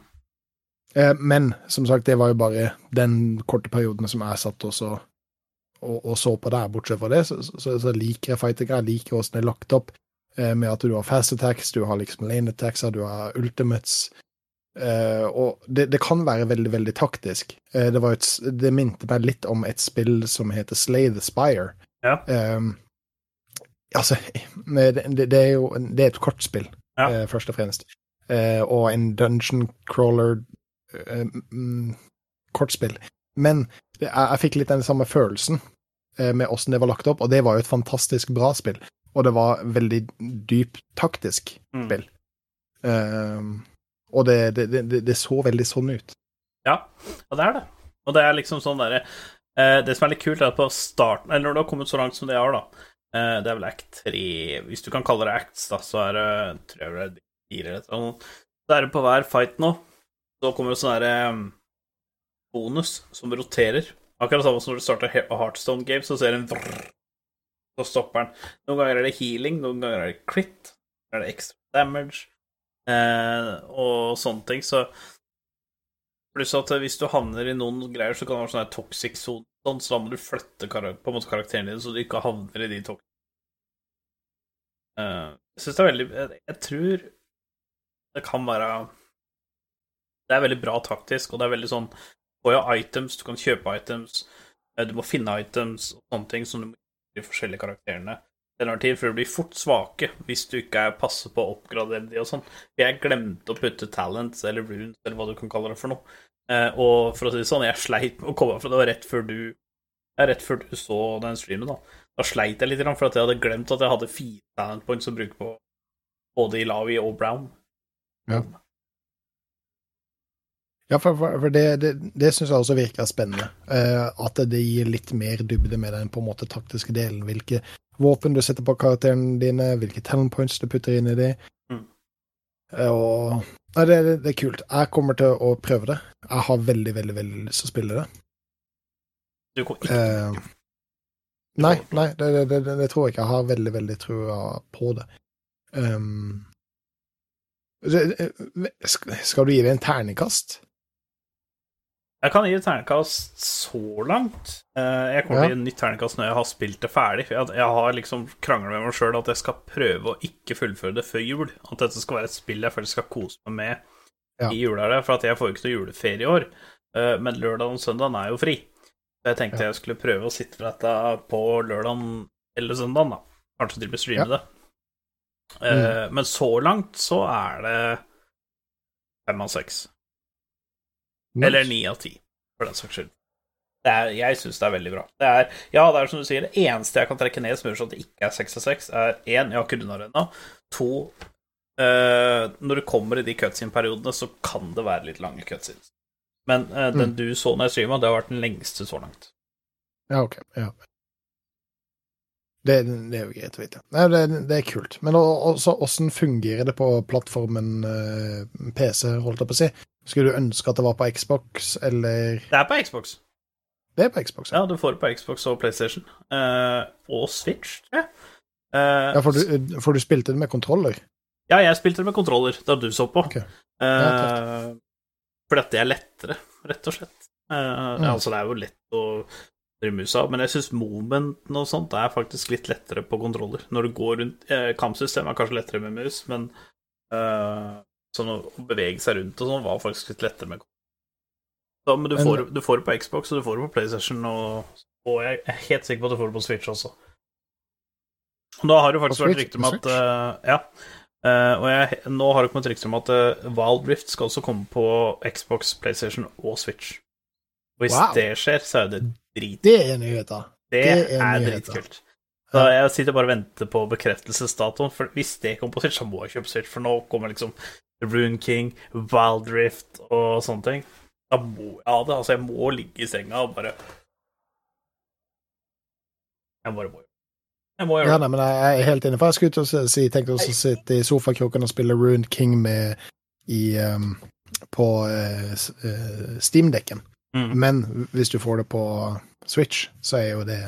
Eh, men som sagt, det var jo bare den korte perioden som jeg satt også og, og så på der. Bortsett fra det, så, så, så liker jeg fightergreier, liker åssen det er lagt opp, eh, med at du har fast attacks, du har liksom lane attacks, du har ultimates. Eh, og det, det kan være veldig, veldig taktisk. Eh, det, var et, det minte meg litt om et spill som heter Slay the Spire. Ja. Eh, altså, det, det, er jo det er et kortspill, Ja. eh, først og fremst. Eh, og en dungeon crawler mm, kortspill. Men jeg, jeg fikk litt den samme følelsen eh, med åssen det var lagt opp, og det var jo et fantastisk bra spill. Og det var veldig dypt taktisk Mm. spill. Eh, og det, det, det, det så veldig sånn ut. Ja, og det er det. Og det er liksom sånn derre uh, Det som er litt kult, er at på starten Eller når du har kommet så langt som det har, da uh, Det er vel act 3 Hvis du kan kalle det acts, da, så er det Tror jeg det er fire eller noe. Så er det på hver fight nå. Så kommer det sånn derre eh, bonus som roterer. Akkurat samme som når du starter He- Heartstone Game, så ser du en vrrr, så stopper den. Noen ganger er det healing, noen ganger er det crit, noen er det extra damage, eh, og sånne ting. Så Pluss at hvis du havner i noen greier, så kan det være sånn toxic zone, sånn, så da må du flytte på en måte karakteren din, så du ikke havner i de toxic Eh, Jeg syns det er veldig jeg, jeg tror det kan være Det er veldig bra taktisk, og det er veldig sånn Får jo items, du kan kjøpe items, eh, du må finne items og sånne ting som du må gjøre i de forskjellige karakterene. Den tar tid, for de blir fort svake hvis du ikke er passer på å oppgradere de og sånn. Jeg glemte å putte talents eller runes, eller hva du kan kalle det for noe. Eh, og for å si det sånn, jeg sleit med å komme fra det var rett før du rett før du så den streamen, da. Da sleit jeg litt, for jeg hadde glemt at jeg hadde fire talent points å bruke på både Ilawi og Brown. Ja. Ja, for, for, det, det, det syns jeg også virker spennende. Uh, at det gir litt mer dybde med den på en måte taktiske delen. Hvilke våpen du setter på karakterene dine, hvilke talent points du putter inn i de. Mm. Uh, og Nei, det, det, det er kult. Jeg kommer til å prøve det. Jeg har veldig, veldig veldig lyst til å spille det. Du kom ikke uh, nei, nei det, det, det, det tror jeg ikke. Jeg har veldig, veldig trua på det. Um, skal du gi det en terningkast? Jeg kan gi et terningkast så langt. Eh, Jeg kommer Ja. til å gi et nytt terningkast når jeg har spilt det ferdig. Jeg, har liksom krangla med meg sjøl at jeg skal prøve å ikke fullføre det før jul. At dette skal være et spill jeg føler skal kose meg med Ja. i jula. For at jeg får jo ikke noe juleferie i år. Eh, Men lørdag og søndag er jo fri. Så jeg tenkte Ja. jeg skulle prøve å sitte med dette på lørdag eller søndag, da. Kanskje til og med streame det. Mm. Men så langt så er det fem av seks. Eller ni av ti, for den saks skyld. Det er, jeg syns det er veldig bra. Det er, ja, det er som du sier, det eneste jeg kan trekke ned som gjør sånn at det ikke er seks av seks, er én, jeg har ikke runda det ennå. To, eh, når du kommer i de cutscene-periodene, så kan det være litt lange cutscenes. Men eh, den du så når jeg streama, det har vært den lengste så langt. Ja, ok. Ja. Det, det er jo greit å vite. Nei, det, det er kult. Men også, hvordan fungerer det på plattformen eh, PC, holdt jeg på å si? Skulle du ønske at det var på Xbox, eller Det er på Xbox. Det er på Xbox, ja. Ja, du får det på Xbox og PlayStation. Uh, og Switch, tror jeg. Uh, Ja, for du, for du spilte det med kontroller? Ja, jeg spilte det med kontroller da du så på. Ok. Ja, fordi at det er lettere, rett og slett. Uh, Mm. Altså, det er jo lett å drive musa, men jeg syns momenten og sånt er faktisk litt lettere på kontroller. Når du går rundt eh, Kampsystemet er kanskje lettere med mus, men eh, sånn å bevege seg rundt og sånn var faktisk litt lettere med kontroller. Men du får, du får det på Xbox, og du får det på PlayStation, og, og jeg er helt sikker på at du får det på Switch også. Og da har det faktisk vært rykter om at uh, Ja. Uh, og jeg, nå har det kommet rykter om at uh, Wild Rift skal også komme på Xbox, PlayStation og Switch. Og hvis Wow. det skjer, så er det drit. Det er nyheter. Det, det er er nyheter. dritkult. Så jeg sitter bare og venter på bekreftelsesdatoen, for hvis det kommer på Switch, så må jeg kjøpe Switch, for nå kommer liksom Rune King, Wild Rift og sånne ting. Da må jeg ha det. Altså, jeg må ligge i senga og bare Jeg bare må Jeg må gjøre Ja, nei, men jeg er helt inne. For jeg skulle til å si, tenk å sitte i sofakroken og spille Rune King med i um, på uh, Steam-dekken. Mm. Men hvis du får det på Switch, så er jo det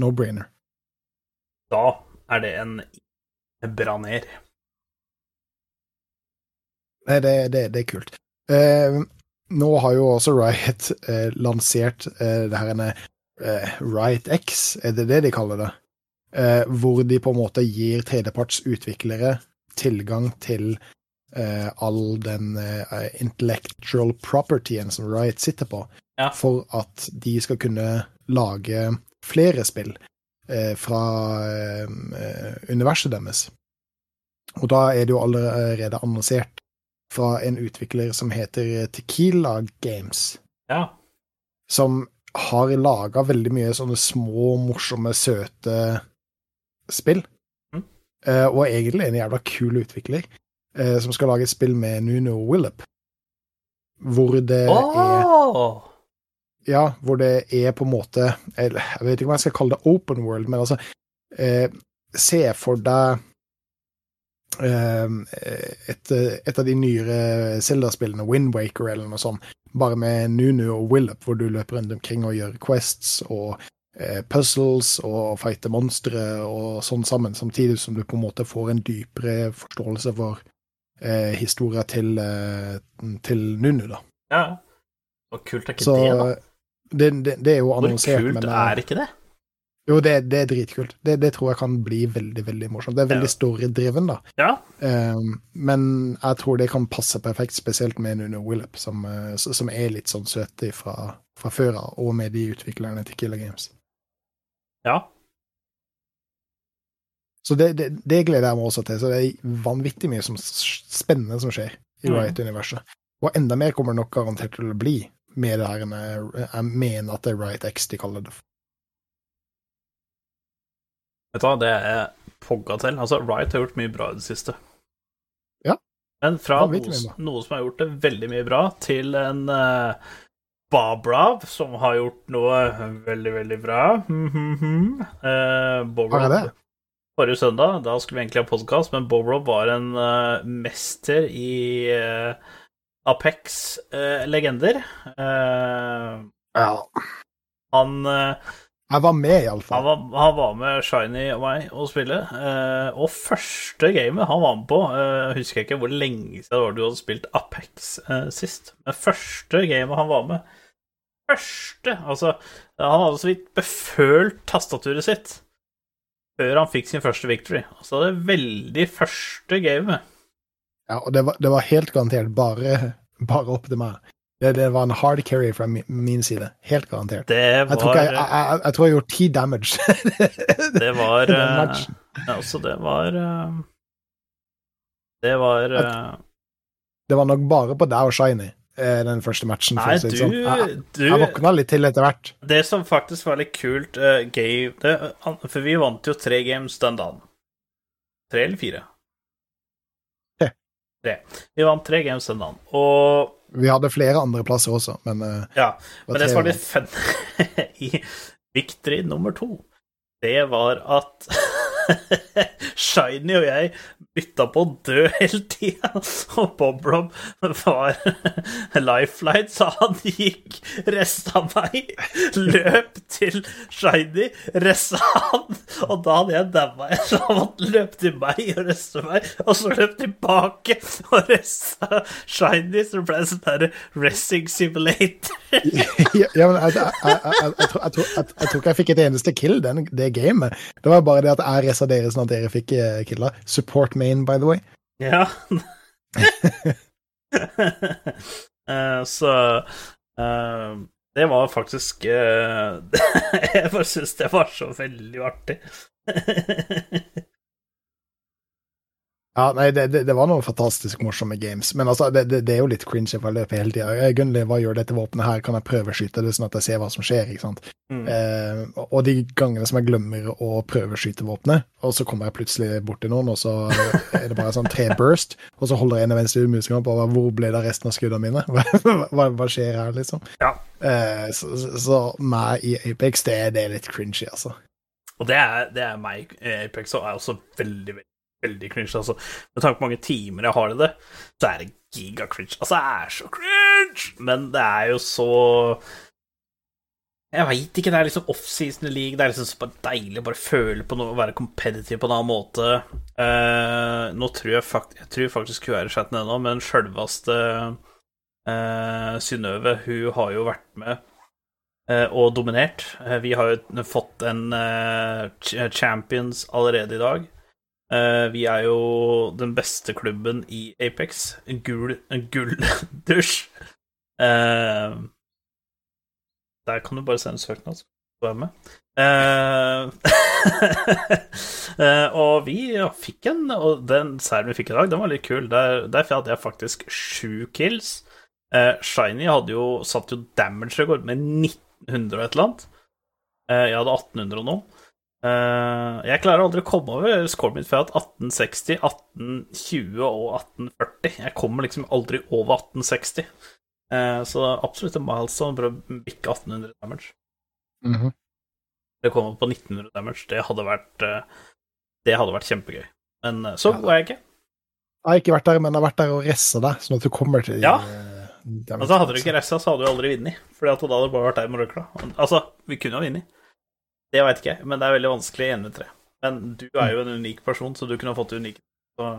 no-brainer. Da er det en braner. Det, det, det er kult. Eh, nå har jo også Riot eh, lansert eh, det her ene eh, Riot X, er det det de kaller det? Eh, hvor de på en måte gir tredjepartsutviklere tilgang til eh, all den intellectual propertyen som Riot sitter på, Ja. for at de skal kunne lage flere spill fra eh, universet deres. Og da er det jo allerede annonsert fra en utvikler som heter Tequila Games, Ja. som har laga veldig mye sånne små, morsomme, søte spill. Mm. Eh, og egentlig en jævla kul utvikler, eh, som skal lage et spill med Nuno Willop. Hvor det er Åh! Ja, hvor det er på en måte eller, Jeg vet ikke om jeg skal kalle det open world, men altså eh, Se for deg eh, et, et av de nyere Zelda-spillene, Windwaker eller noe sånt, bare med Nunu og Willop, hvor du løper rundt omkring og gjør quests og eh, puzzles og fighter monstre og sånn sammen, samtidig som du på en måte får en dypere forståelse for eh, historia til, eh, til Nunu, da. Ja. og kult er ikke Så det, da. Det, det, det er jo Hvor kult men eh, er ikke det? Jo, det, det er dritkult. Det, det tror jeg kan bli veldig, veldig morsomt. Det er veldig Ja. storydriven, da. Ja. Um, men jeg tror det kan passe perfekt, spesielt med Nuno Willop, som, eh, som er litt sånn søt fra, fra før av, og med de utviklerne til Killer Games. Ja. Så det, det, det gleder jeg meg også til. Så det er vanvittig mye som, spennende som skjer i Mm. Riot-universet. Og enda mer kommer det nok garantert til å bli med det her med Jeg mener at det er Right X de kaller det. Vet du hva, det er pogga til. Altså, Right har gjort mye bra i det siste. Ja. Men fra Ja, noe, noe som har gjort det veldig mye bra, til en uh, Bobrov som har gjort noe veldig, veldig bra. Mm -hmm. Har jeg det? Forrige søndag, da skulle vi egentlig ha podkast, men Bobrov var en uh, mester i eh, Apex eh, legender. Ja. han eh, Jeg var med, han iallfall. var, han var med Shiny og meg å spille, eh, og første gamet han var med på eh, Husker jeg ikke hvor lenge siden det var du hadde spilt Apex eh, sist, men første gamet han var med Første! Altså, han hadde så vidt befølt tastaturet sitt før han fikk sin første victory. Altså det veldig første gamet. Ja, og det var, det var helt garantert bare, bare opp til meg. Det, det var en hard carry fra min, min side. Helt garantert. Det Jeg tror, jeg, jeg, jeg, tror jeg gjorde ti damage. Det var eh. Altså, det var eh, Det var eh, Det var nok bare på deg og Shiny, den første matchen. Nei, du, sånn. Jeg, du jeg våkna litt til etter hvert. Det som faktisk var litt kult uh, game, det, For vi vant jo tre games den dagen. Tre eller fire? Tre. Vi vant tre games den dagen. Og Vi hadde flere andre plasser også, men eh, ja, men det som var litt fun i victory nummer to, det var at Shiny og jeg bytta på å dø hele tida, og Bob Rob var lifeline, så han gikk resta meg, løp til Shiny, resta han, og da hadde jeg daua, så han løpe til meg og resta meg, og så løp tilbake og resta Shiny, så det ble en sånn der racing simulator. ja, men jeg, tror- ikke jeg fikk et eneste kill den, det gamet. Det var bare det at jeg resta dere sånn at dere fikk eh, killa. Support main, by the way. Ja. uh, så uh, det var faktisk eh, Jeg bare syns det var så veldig artig. Ja, nei, det, det, det var noen fantastisk morsomme games, men altså, det, det, er jo litt cringe jeg får løpe hele tida. Gunnli, hva gjør dette våpenet her? Kan jeg prøveskyte det, sånn at jeg ser hva som skjer? ikke sant? Mm. Eh, og de gangene som jeg glemmer å prøveskyte våpenet, og så kommer jeg plutselig borti noen, og så er det bare sånn tre burst, og så holder jeg en venstre museknapp og bare, hvor ble det av resten av skuddene mine? Hva, hva, skjer her, liksom? Ja. Eh, så, så, så meg i Apex, det, det er litt cringy, altså. Og det er, det er meg. i Apex og er også veldig, veldig, veldig cringe. Altså, med tanke på mange timer jeg har i det, så er det giga-cringe. Altså, det er så cringe! Men det er jo så Jeg veit ikke, det er liksom offseason league. Det er liksom så deilig å bare føle på noe, være competitive på en annen måte. Uh, nå tror jeg, fakt jeg tror faktisk hun er i chatten ennå, men sjølveste uh, Synnøve, hun har jo vært med eh, og dominert. Eh, vi har jo fått en eh, champions allerede i dag. Eh, vi er jo den beste klubben i Apex. Gul gulldusj. Eh, der kan du bare sende søknad, så kan du være med. Eh, og vi fikk en, og den seieren vi fikk i dag, den var litt kul. Der, derfor hadde jeg faktisk sju kills. Shiny hadde jo satt jo damage-rekord med 1900 og et eller annet. Jeg hadde 1800 og noe. Eh, jeg klarer aldri å komme over scoren for jeg har 1860, 1820 og 1840. Jeg kommer liksom aldri over 1860. Eh, så absolutt en milestone for å bikke 1800 damage. Mhm. Det kommer på 1900 damage. Det hadde vært eh, Det hadde vært kjempegøy. Men så god er jeg ikke. Jeg har ikke vært der, men jeg har vært der og ressa deg, sånn at du kommer til Ja. damage. Altså, hadde du ikke ressa, så hadde du aldri vunnet. Fordi da hadde du bare vært der med røkla. Altså, vi kunne ha vunnet. Det veit ikke jeg, men det er veldig vanskelig i 1v3. Men du er jo en unik person, så du kunne fått det unike. Så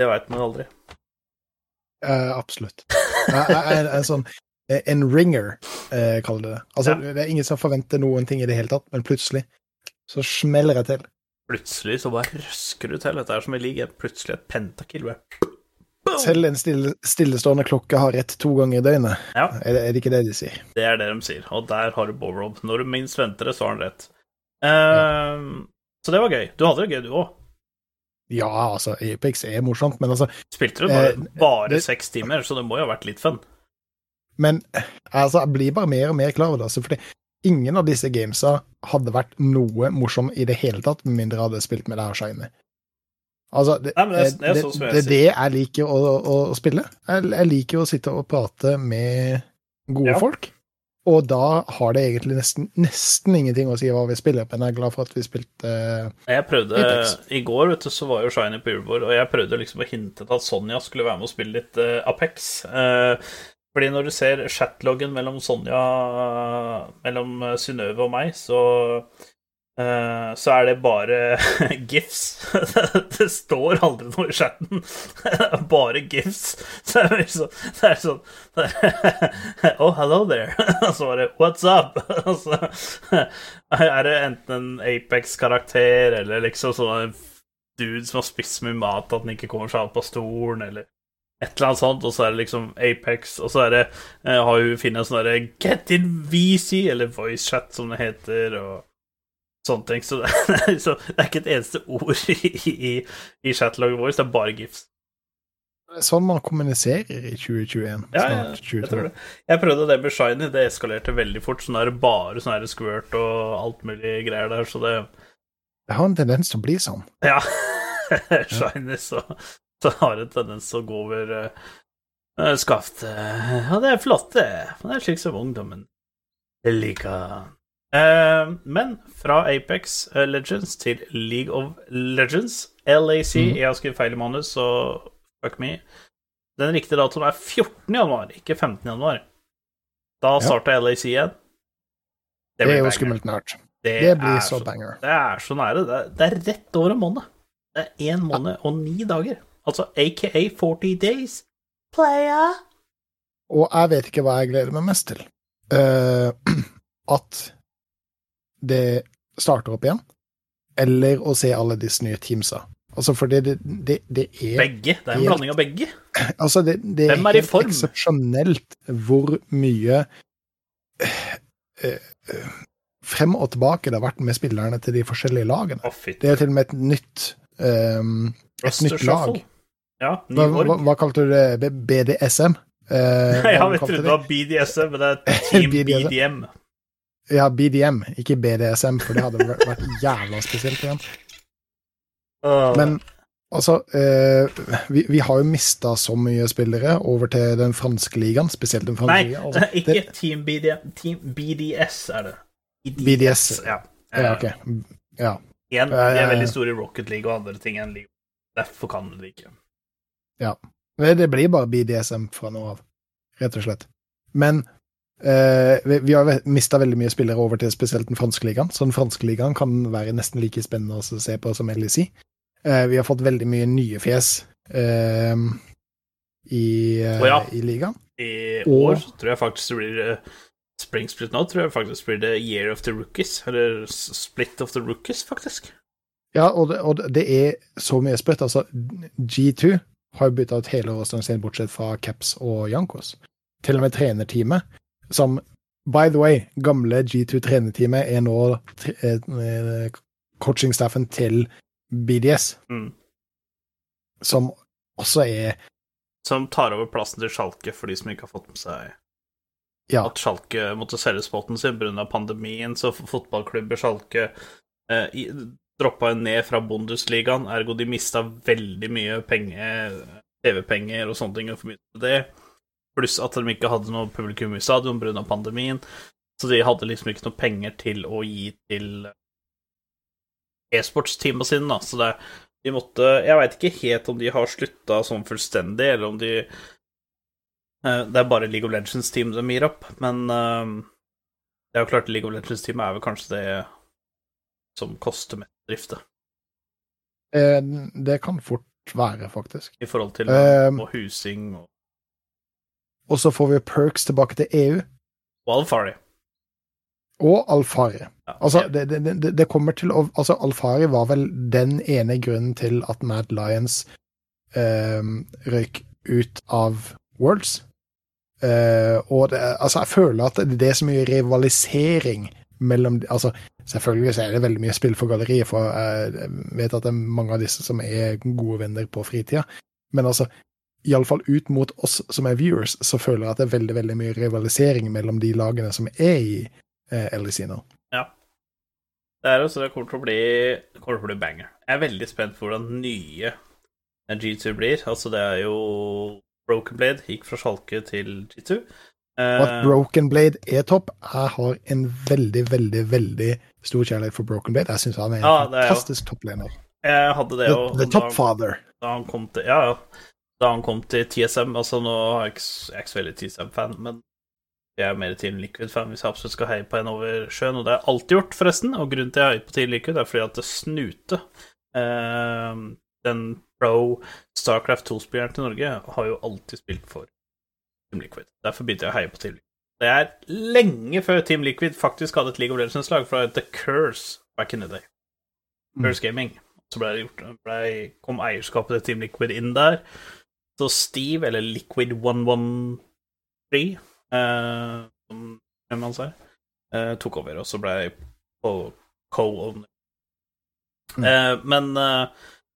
det veit man aldri. Eh, absolutt. Jeg, jeg, jeg, sånn eh, En ringer, eh, kaller det det. Altså, Ja. Det er ingen som forventer noen ting i det hele tatt, men plutselig så smeller jeg til. Plutselig så bare røsker du til. Dette er som i league. Plutselig et pentakill. Bare. Selv en stille, stillestående klokke har rett to ganger i døgnet. Ja, Er det, er det ikke det de sier? det er det de sier. Og der har du Borob. Når du minst venter det, så har han rett. Ehm, Så det var gøy. Du hadde det gøy, du òg. Ja, altså, Apex er morsomt, men altså Spilte du bare, Eh, bare det- seks timer, så det må jo ha vært litt fun. Men altså, jeg blir bare mer og mer klar over det. Altså, fordi ingen av disse gamesa hadde vært noe morsom i det hele tatt, med mindre jeg hadde spilt med deg og Shiny. Altså, det, Nei, det er- det er det, sånn det jeg liker å, å, spille. Jeg, jeg liker å sitte og prate med gode Ja. folk. Og da har det egentlig nesten, nesten ingenting å si hva vi spiller, men jeg er glad for at vi spilte Jeg prøvde, Apex. I går vet du, så var jo Shiny på julebord, og jeg prøvde liksom å hinte til at Sonja skulle være med og spille litt uh, Apex. Uh, fordi når du ser chatloggen mellom Sonja Mellom eh, Synnøve og meg, så eh, så er det bare gifs. det står aldri noe i chatten. Bare gifs. Så det er sånn, det er sånn det er, Oh, hello there. Og så bare What's up? Og så er det enten en Apex-karakter eller liksom sånn en dude som har spist mye mat at han ikke kommer seg av på stolen, eller et eller annet sånt, og så er det liksom Apex, og så er det eh, har hun funnet en sånn derre Get in VC, eller voicechat, som det heter, og sånne ting. Så det er, liksom, det er ikke et eneste ord i, i, i chatloggen vår, det er bare gifs. Sånn man kommuniserer i 2021. Ja, ja, jeg tror det. Jeg prøvde det med Shiny, det eskalerte veldig fort. Sånn er det bare sånn her squirt og alt mulig greier der, så det Det har en tendens til å bli sånn. Ja. Shiny, så, så har det en tendens til å gå over uh, skaftet. Ja, det er flott, det. Det er slik som ungdommen liker. Eh, men fra Apex eh, Legends til League of Legends, LAC Mhm. Jeg har skrevet feil i manus, så fuck me. Den riktige datoen er 14. januar, ikke 15. januar. Da Ja. starter LAC igjen. Det blir er jo skummelt nært. Det, Det blir så så, banger. det er så nære. Det er, det er rett over en måned. Det er én måned og ni dager. Altså aka 40 days. Playa. Og jeg vet ikke hva jeg gleder meg mest til. Uh, at det starter opp igjen, eller å se alle disse nye teamsa. Altså, for det, det, det, er Begge. Det er en Helt- blanding av begge. Altså, det, det er, er helt eksepsjonelt hvor mye øh, øh, frem og tilbake det har vært med spillerne til de forskjellige lagene. Oh. Det er til og med et nytt ehm, et nytt lag. Ja, Hva, hva, hva kalte du det? BDSM? Uh, ja, vi trodde det? var BDSM, men det er Team BDSM. BDM. Ja, BDM, ikke BDSM, for det hadde vært jævla spesielt igjen. Men altså, eh, vi, vi har jo mista så mye spillere over til den franske ligaen, spesielt den franske Nei, ligaen. Altså, ikke det- Team BDM. Team BDS er det. BDS. Ja. Ja, ok. Ja. Igjen, de er veldig store i Rocket League og andre ting enn League. Derfor kan det ikke. Ja. Det blir bare BDSM fra nå av, rett og slett. Men eh, vi, vi har mista veldig mye spillere over til spesielt den franske ligaen, så den franske ligaen kan være nesten like spennende å se på som LEC. Uh, vi har fått veldig mye nye fjes uh, i, eh, ja. i ligaen. I år Og, tror jeg faktisk det blir uh, Spring Split nå, tror jeg faktisk blir det Year of the Rookies. Eller Split of the Rookies, faktisk. Ja, og det, og det er så mye sprøtt. Altså, G2 har jo bytta ut hele rosteren sin, bortsett fra Caps og Jankos. Til og med trenerteamet, som By the way, gamle G2-trenerteamet er nå tre- eh, coachingstaffen til BDS, Mm. som også er Som tar over plassen til Schalke for de som ikke har fått med seg Ja. at Schalke måtte selge spotten sin pga. pandemien, så fotballklubber Schalke eh, i- droppa ned fra Bundesligaen, ergo de mista veldig mye penger, TV-penger og sånne ting i forbindelse med det. Pluss at de ikke hadde noe publikum i stadion pga. pandemien. Så de hadde liksom ikke noe penger til å gi til e-sportsteama sine, da. Så det, de måtte Jeg veit ikke helt om de har slutta sånn fullstendig, eller om de eh, Det er bare League of Legends-team de gir opp, men eh, det er jo klart League of Legends-teamet er vel kanskje det som koster mest å drifte, eh, Det kan fort være, faktisk. i forhold til og husing og, Og så får vi perks tilbake til EU, og Alfari. og Alfari. Ja, Altså, det, det, det, kommer til å Altså, Alfari var vel den ene grunnen til at Mad Lions eh, røyk ut av Worlds. Eh, og det, altså, jeg føler at det er så mye rivalisering mellom Altså, selvfølgelig så er det veldig mye spill for galleriet, for jeg vet at det er mange av disse som er gode venner på fritida, men altså Iallfall ut mot oss som er viewers, så føler jeg at det er veldig veldig mye rivalisering mellom de lagene som er i eh, LEC nå. Det er også så det kommer til å bli kommer til å bli banger. Jeg er veldig spent på hvordan nye G2 blir. Altså, det er jo Broken Blade gikk fra Schalke til G2. Og at Eh, Broken Blade er topp. Jeg har en veldig, veldig veldig stor kjærlighet for Broken Blade. Jeg syns han er en Ja, fantastisk topplener. jeg hadde det The, the og top father. da han kom til Ja, ja. Da han kom til TSM Altså, nå er jeg ikke, jeg er ikke så veldig TSM-fan, men jeg er mer Team Liquid-fan hvis jeg absolutt skal heie på en over sjøen, og det har jeg alltid gjort, forresten. Og grunnen til at jeg heier på Team Liquid, er fordi at det Snute, eh, den pro Starcraft 2-spilleren til Norge, har jo alltid spilt for Team Liquid. Derfor begynte jeg å heie på Team Liquid. Det er lenge før Team Liquid faktisk hadde et League of Legends-lag, fra The Curse back in the day. Mm. Curse Gaming. Så ble det gjort, ble, kom eierskapet til Team Liquid inn der. Så Steve, eller Liquid 113, eh, som han sier, eh, tok over, og så ble jeg på co-owner. Mm. Eh, men eh,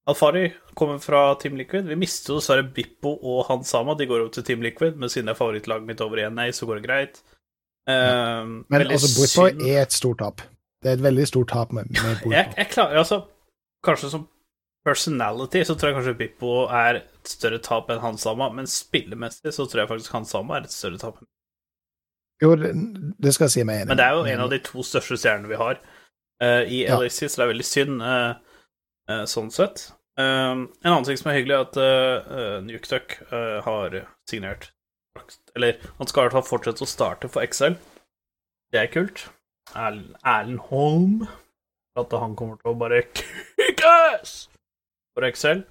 Alfari kommer fra Team Liquid. Vi mister jo dessverre Bippo og Han Sama. De går over til Team Liquid, men siden det er favorittlaget mitt over i NA, så går det greit. Eh, Men altså, Bippo synd- er et stort tap. Det er et veldig stort tap med, med jeg, jeg klarer altså Kanskje som personality så tror jeg kanskje Bippo er et større tap enn Hansama, men spillemessig så tror jeg faktisk Hansama er et større tap. Jo, det, skal jeg si meg enig. Men det er jo en av de to største stjernene vi har uh, i Ja. LAC, så det er veldig synd uh, uh, sånn sett. En annen ting som er hyggelig, er at uh, eh, har signert Eller han skal i hvert fall fortsette å starte for XL. Det er kult. Erl- Erlend Holm. At han kommer til å bare kukkes for XL.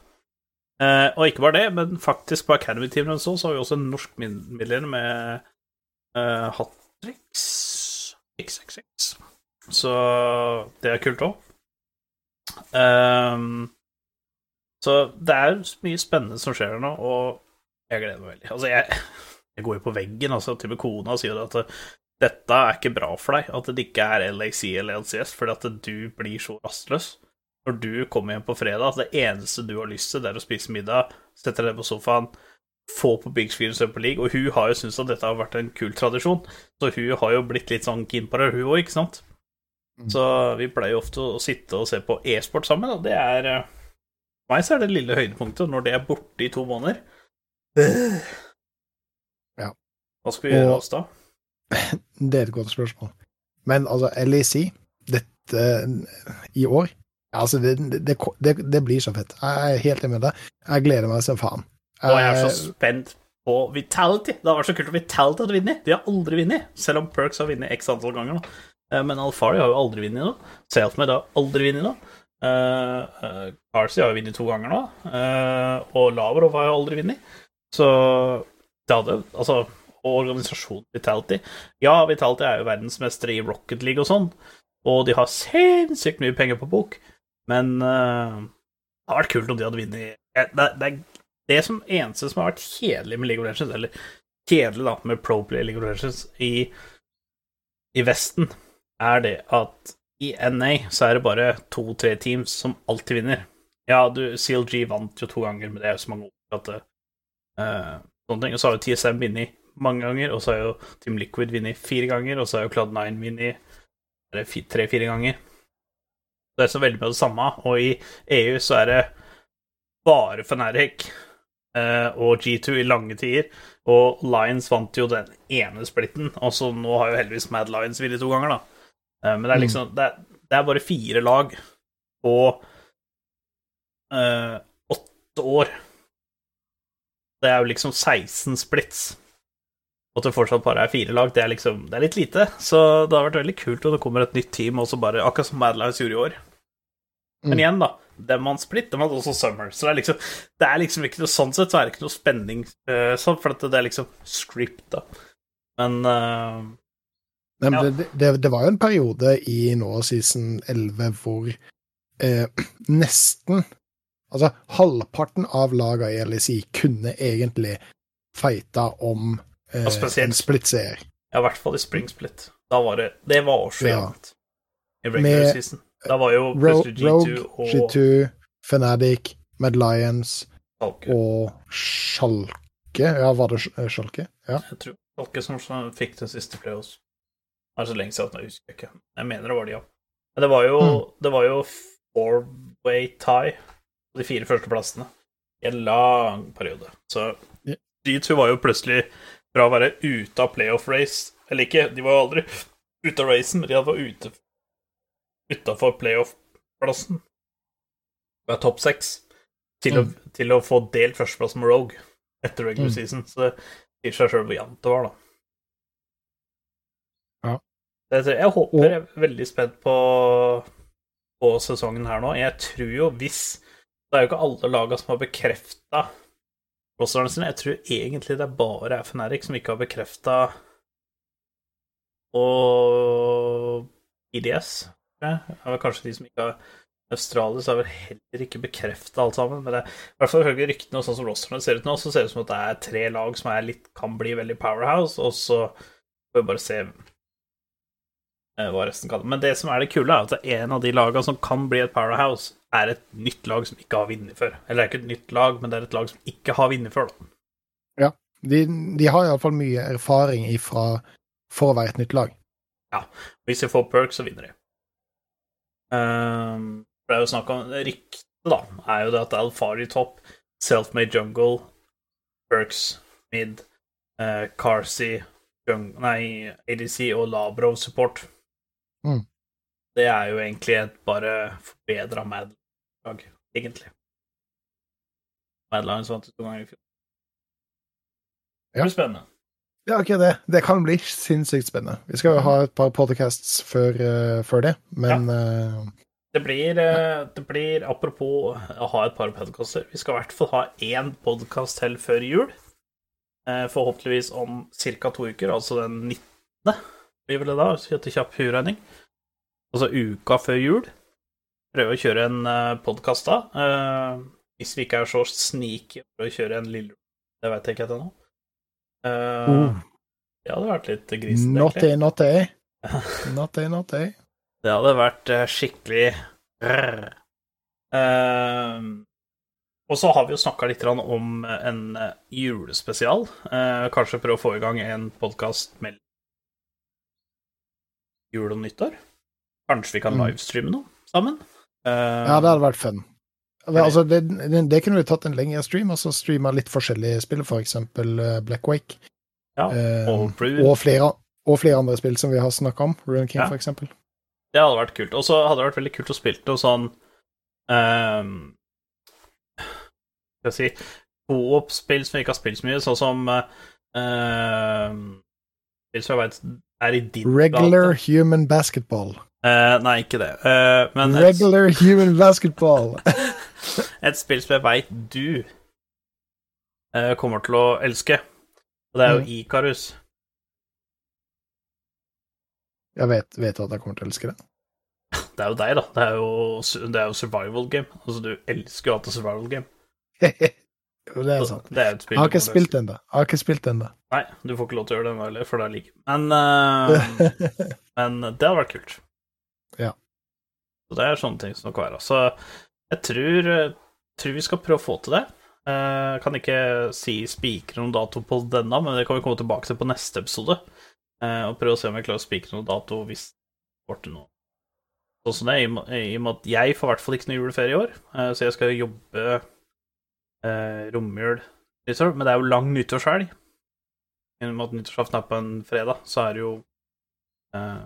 Eh, og ikke bare det, men faktisk på Academy-teamet så, så har vi også en norsk midler med uh, Hatrix XXX. Så det er kult òg. så det er mye spennende som skjer her nå, og jeg gleder meg veldig. Altså, jeg, jeg går jo på veggen, altså, til og med kona sier at uh, dette er ikke bra for deg, at det ikke er LAC eller LCS, fordi at du blir så rastløs. Når du kommer hjem på fredag, at det eneste du har lyst til, det er å spise middag, sette deg på sofaen, få på big screen Super league, og hun har jo syntes at dette har vært en kul tradisjon, så hun har jo blitt litt sånn keen på det, hun òg, ikke sant? Mm. Så vi pleier jo ofte å sitte og se på e-sport sammen, og det er eh, For meg så er det lille høydepunktet når det er borte i to måneder. Ja. Hva skal vi gjøre oss da? Det er et godt spørsmål. Men altså, LEC, dette i år Altså, det, det, det, det blir så fett. Jeg er helt enig med deg. Jeg gleder meg som faen. Og jeg er så Eh, spent på Vitality. Det har vært så kult at Vitality hadde vunnet. De har aldri vunnet, selv om Perks har vunnet x antall ganger. nå. Eh, Men Alfari har jo aldri vunnet nå. Selfmade har aldri vunnet nå. Uh, uh, Carsey har jo vunnet to ganger nå. Eh, og Lavrov har jo aldri vunnet. Så det hadde Altså, og organisasjonen Vitality Ja, Vitality er jo verdensmestere i Rocket League og sånn, og de har sinnssykt mye penger på bok, men uh, det hadde vært kult om de hadde vunnet det, det, det som eneste som har vært kjedelig med League of Legends, eller kjedelig da, med Pro Play League of Legends i, i Vesten, er det at i NA så er det bare to-tre teams som alltid vinner. Ja, du, CLG vant jo to ganger, men det er jo så mange år at eh, sånne ting. Og så har jo TSM vunnet mange ganger, og så har jo Team Liquid vunnet fire ganger, og så har jo Cloud9 vunnet tre-fire ganger. Det er så veldig mye av det samme, og i EU så er det bare Fnatic eh, og G2 i lange tider. Og Lions vant jo den ene splitten, og så nå har jo heldigvis Mad Lions vunnet to ganger, da. Eh, men det er liksom det er, det er bare fire lag på eh, åtte år. Det er jo liksom 16 splits. Og at det fortsatt bare er fire lag, det er liksom Det er litt lite. Så det har vært veldig kult om det kommer et nytt team, og så bare Akkurat som Mad Lions gjorde i år. Men Mm. igjen, da. Dem vant Split, dem vant også Summer. Så det er liksom Det er liksom ikke noe sånn sett, så er det ikke noe spenning uh, sånn, for det er liksom script, da. Men uh, Nei, men Ja. det, det, det var jo en periode i nå season 11 hvor eh, nesten Altså, halvparten av laga i LSI kunne egentlig fighta om eh, spesielt- en split-seier. ja, i hvert fall i Spring Split. Da var det Det var så Ja. jevnt i regular Med season. Da var jo Ro plutselig G2 Rogue, og G2, Fnatic, Mad Lions Schalke. og Schalke. Ja, var det Schalke? Ja. Jeg tror Schalke som som fikk den siste playoffs. Det er så lenge siden at jeg husker ikke. Jeg mener det var de, ja. Men det var jo, mm. var jo four-way tie på de fire første plassene i en lang periode. Så yeah. G2 var jo plutselig fra å være ute av playoff race Eller ikke, de var jo aldri ute av racen, men de var ute utafor playoff-plassen. Var topp seks. Til, mm. til å få delt førsteplass med Rogue etter regular Mm. season. Så det sier seg sjøl hvor jevnt det var, da. Ja. Det, jeg håper Jeg er veldig spent på, på sesongen her nå. Jeg tror jo hvis Det er jo ikke alle laga som har bekrefta rosterne sine. Jeg tror egentlig det er bare Fnatic som ikke har bekrefta Og IDS, jeg. Det er vel kanskje de som ikke har Australia så er vel heller ikke bekrefta alt sammen. Men det, i hvert fall ifølge ryktene og sånn som rosterne ser ut nå, så ser det ut som at det er tre lag som er litt, kan bli veldig powerhouse, og så får vi bare se eh, hva resten kan. Men det som er det kule, er at en av de lagene som kan bli et powerhouse, er et nytt lag som ikke har vunnet før. Eller det er ikke et nytt lag, men det er et lag som ikke har vunnet før. Da. De, de har iallfall mye erfaring ifra for å være et nytt lag. Ja, Hvis de får perk, så vinner de. For det er jo snakk om Ryktet, da, er jo det at Alfari topp, Selfmade Jungle, perks mid, uh, Carsey, nei, ADC og Labrov support. Mm. Det er jo egentlig et bare forbedra Mad-lag, egentlig. Mad-lagen vant to ganger i fjor. Det Ja. blir spennende. Ja, ok, det. Det kan bli sinnssykt spennende. Vi skal jo ha et par podcasts før, uh, før det, men eh, Det blir, eh, det blir Apropos å ha et par podkaster. Vi skal i hvert fall ha én podkast til før jul. Forhåpentligvis om ca. to uker, altså den 19. blir vel det da, etter kjapp huregning. Altså uka før jul. Prøve å kjøre en podkast da. Hvis vi ikke er så snike å kjøre en lille Det vet jeg ikke ennå. Eh, uh. Det hadde vært litt grisete, not day, not day. Det hadde vært eh, skikkelig rrr. Ehm, og så har vi jo snakka litt om en eh, julespesial. Eh, kanskje prøve å få i gang en podkast mellom jul og nyttår. Kanskje vi kan Mm. livestreame noe sammen. Eh, Ja, det hadde vært fun. Altså, det, det, det kunne vi tatt en lengre stream, altså streama litt forskjellige spill, for eksempel eh, Black Wake. ja, Eh, og Brood. og, flere, og flere andre spill som vi har snakka om. Rune King, Ja. for eksempel. Det hadde vært kult. Og så hadde det vært veldig kult å spille noe sånn um, Skal jeg si Co-op-spill som vi ikke har spilt så mye, sånn som uh, Spill som jeg vet er i din Regular gate. human basketball. Eh, nei, ikke det. Uh, men et, Regular human basketball. et spill som jeg veit du uh, kommer til å elske, og det er jo Mm. Ikarus. Jeg vet, vet at jeg kommer til å elske det. Det er jo deg, da. Det er jo, det er jo survival game. Altså, du elsker jo alltid survival game. Det er sant. Det er et spill Jeg har ikke du spilt ennå. Jeg har ikke spilt ennå. Nei, du får ikke lov til å gjøre det ennå heller, for det er like. Men, men det hadde vært kult. Så det er sånne ting som kan være. Så jeg tror, eh, tror vi skal prøve å få til det. Jeg kan ikke si spikre noen dato på denne, men det kan vi komme tilbake til på neste episode. Eh, og prøve å se om vi klarer å spikre noen dato hvis det får til noe. Sånn som det, i og med- at jeg får i hvert fall ikke noe juleferie i år, eh, så jeg skal jobbe eh, romjul nyttår, men det er jo lang nyttårshelg. I og med at nyttårsaften er på en fredag, så er det jo eh,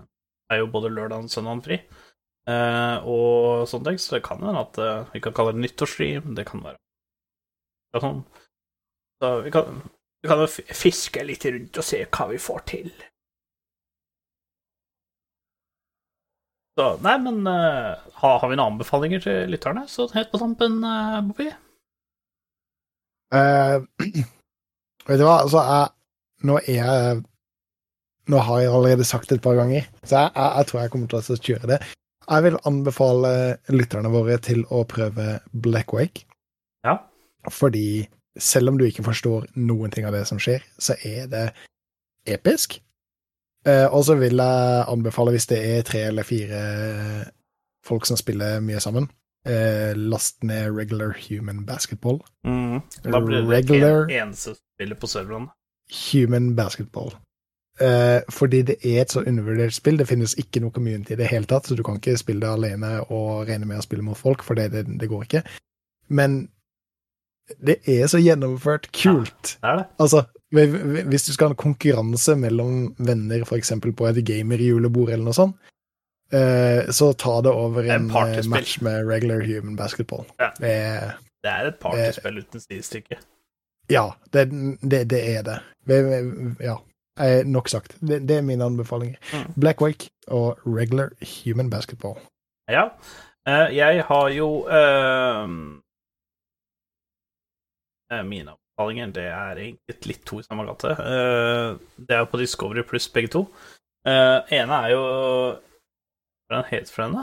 er jo både lørdag og søndag fri. Eh, og sånne ting, så det kan hende at eh, vi kan kalle det nyttårsstream, det kan være er sånn. Så vi kan, vi kan fiske litt rundt og se hva vi får til. Så, nei, men eh, har, har vi noen anbefalinger til lytterne, så helt på tampen, uh, Bobby? Vet du hva, altså, jeg Nå er jeg Nå har jeg allerede sagt det et par ganger, så jeg, jeg, jeg tror jeg kommer til å kjøre det. Jeg vil anbefale lytterne våre til å prøve Black Wake, Ja. fordi selv om du ikke forstår noen ting av det som skjer, så er det episk. Eh, og så vil jeg anbefale, hvis det er tre eller fire folk som spiller mye sammen, eh, last ned Regular Human Basketball. Mm. Da blir det Regular- en, eneste spiller på serveren. Human Basketball. Eh, fordi det er et så undervurdert spill. Det finnes ikke noe community i det hele tatt, så du kan ikke spille det alene og regne med å spille mot folk, for det, det, det går ikke. Men det er så gjennomført kult. Det er det. Altså, hv- hv- hvis du skal ha en konkurranse mellom venner, eksempel på et gamerjulebord eller noe sånt, eh, så ta det over er en, en eh, match med regular human basketball. Ja. Det er Det er et partyspill uten sidestykke. Ja, det, det, det er det. Ja, eh, nok sagt. Det, det er mine anbefalinger. Mm. Black Wake og regular human basketball. Ja. Eh, jeg har jo eh, eh, Mine anbefalinger, det er egentlig litt to i samme gate. Eh, det er jo på Discovery pluss begge to. Uh, ene er jo Hva er den het for henne?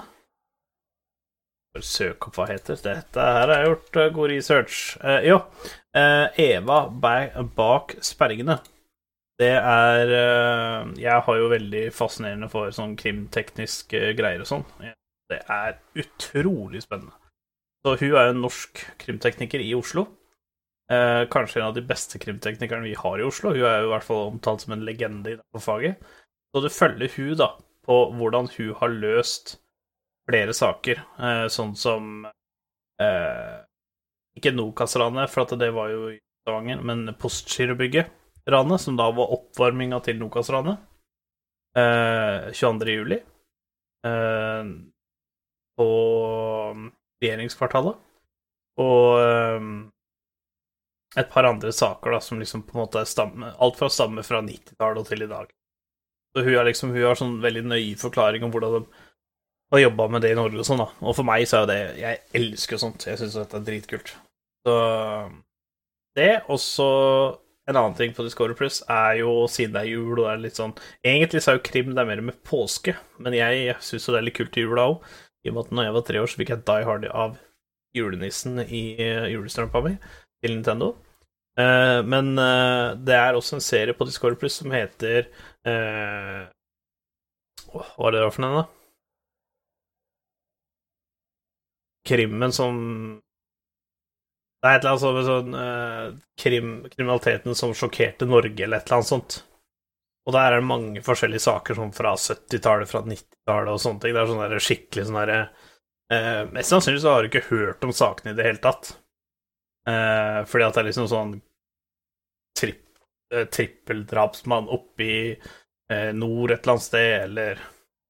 Søk opp hva heter. Dette her har jeg gjort god research. Jo, eh, Eva bak sperringene. Det er eh, Jeg har jo veldig fascinerende for sånn krimtekniske greier og sånn. Det er utrolig spennende. Så hun er jo en norsk krimtekniker i Oslo. Eh, kanskje en av de beste krimteknikerne vi har i Oslo. Hun er jo i hvert fall omtalt som en legende i faget. Så du følger hun da på hvordan hun har løst flere saker, eh, sånn som eh, Ikke Nokas-ranet, for det var jo i Stavanger, men Postgirobygget. Nokas-ranet, som da var oppvarminga til Nokas-ranet. Eh, 22. juli. Eh, på regjeringskvartalet. Og eh, et par andre saker da, som liksom på en måte er stamme, Alt fra stamme fra 90-tallet og til i dag. Så hun har liksom Hun har sånn veldig nøye forklaring om hvordan de har jobba med det i Norge og sånn, da. Og for meg så er jo det Jeg elsker sånt. Jeg syns dette er dritkult. Så det, og så en annen ting på Discovery Plus er jo, siden det er jul og det er litt sånn Egentlig så er jo krim det er mer med påske, men jeg syns jo det er litt kult i jula òg. I og med at når jeg var tre år, så fikk jeg Die Hard av julenissen i eh, julestrømpa mi til Nintendo. Uh, men uh, det er også en serie på Discovery Plus som heter eh, Hva var det det var for noe, da? Krimmen som Det er et eller annet med sånn uh, krim, Kriminaliteten som sjokkerte Norge, eller et eller annet sånt. Og der er det mange forskjellige saker, sånn fra 70-tallet, fra 90-tallet og sånne ting. Det er sånn skikkelig sånn derre uh, Mest sannsynlig så har du ikke hørt om sakene i det hele tatt. Uh, fordi at det er liksom sånn tripp, eh, trippeldrapsmann oppe i nord et eller annet sted, eller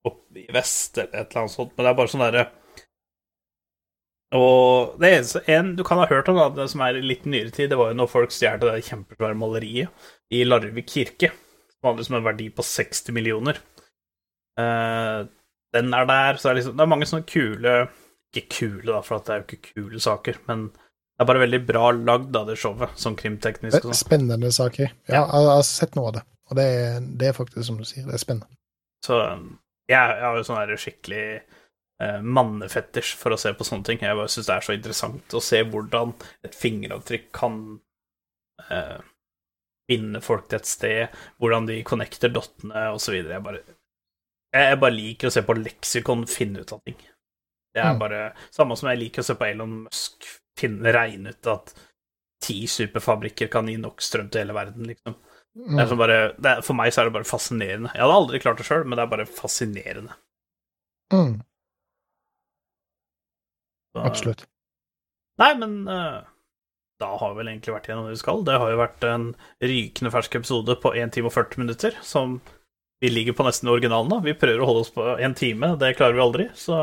oppe i vest, eller et eller annet sånt. Men det er bare sånn derre Og det eneste en du kan ha hørt om, da, det som er i litt nyere tid, det var jo når folk stjal det kjempesvære maleriet i Larvik kirke, som hadde liksom en verdi på 60 millioner. Uh, den er der, så er liksom Det er mange sånne kule Ikke kule, da, for det er jo ikke kule saker, men det er bare veldig bra lagd da, det showet, sånn krimteknisk og sånn. Spennende saker. Ja, Ja. jeg, har sett noe av det. Og det er, det er faktisk som du sier, det er spennende. Så jeg, jeg har jo sånn skikkelig mannefetisj for å se på sånne ting. Jeg bare syns det er så interessant å se hvordan et fingeravtrykk kan eh, binde folk til et sted, hvordan de connecter dottene osv. Jeg bare jeg, bare liker å se på leksikon finne ut av ting. Det er Mm. bare samme som jeg liker å se på Elon Musk finne regne ut at ti superfabrikker kan gi nok strøm til hele verden, liksom. Mm. bare, det er, for meg så er det bare fascinerende. Jeg hadde aldri klart det sjøl, men det er bare fascinerende. Mm, Så, absolutt. Nei, men uh, da har vi vel egentlig vært gjennom det vi skal. Det har jo vært en rykende fersk episode på 1 time og 40 minutter, som vi ligger på nesten originalen, da. Vi prøver å holde oss på 1 time, det klarer vi aldri, så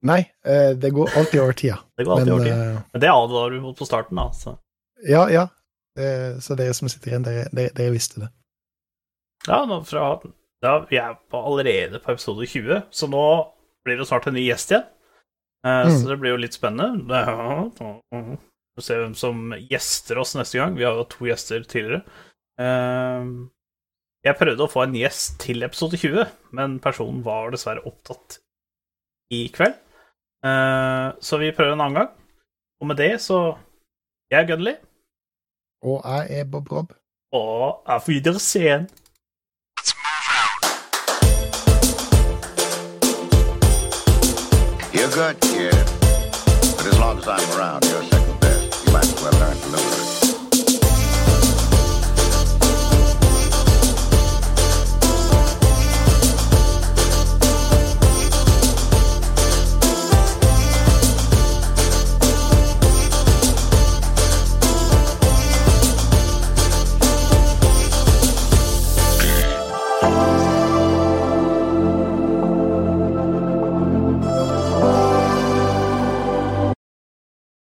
Nei, eh, det går alltid over tida. det går alltid Men over tid. eh, Men det advarer vi mot på starten, da. Så. ja, ja. Det, så dere som sitter igjen, dere, dere, dere visste det. Ja, nå fra, ja, vi er på allerede på episode 20, så nå blir det snart en ny gjest igjen. Eh, Mm. Så det blir jo litt spennende. Vi får se hvem som gjester oss neste gang. Vi har jo to gjester tidligere. Eh, jeg prøvde å få en gjest til episode 20, men personen var dessverre opptatt i kveld. Eh, så vi prøver en annen gang. Og med det så Jeg er Gunnly Og jeg er Bob Rob. og auf Wiedersehen. You're good, kid. But as long as I'm around, you're second best. You might as well learn to live.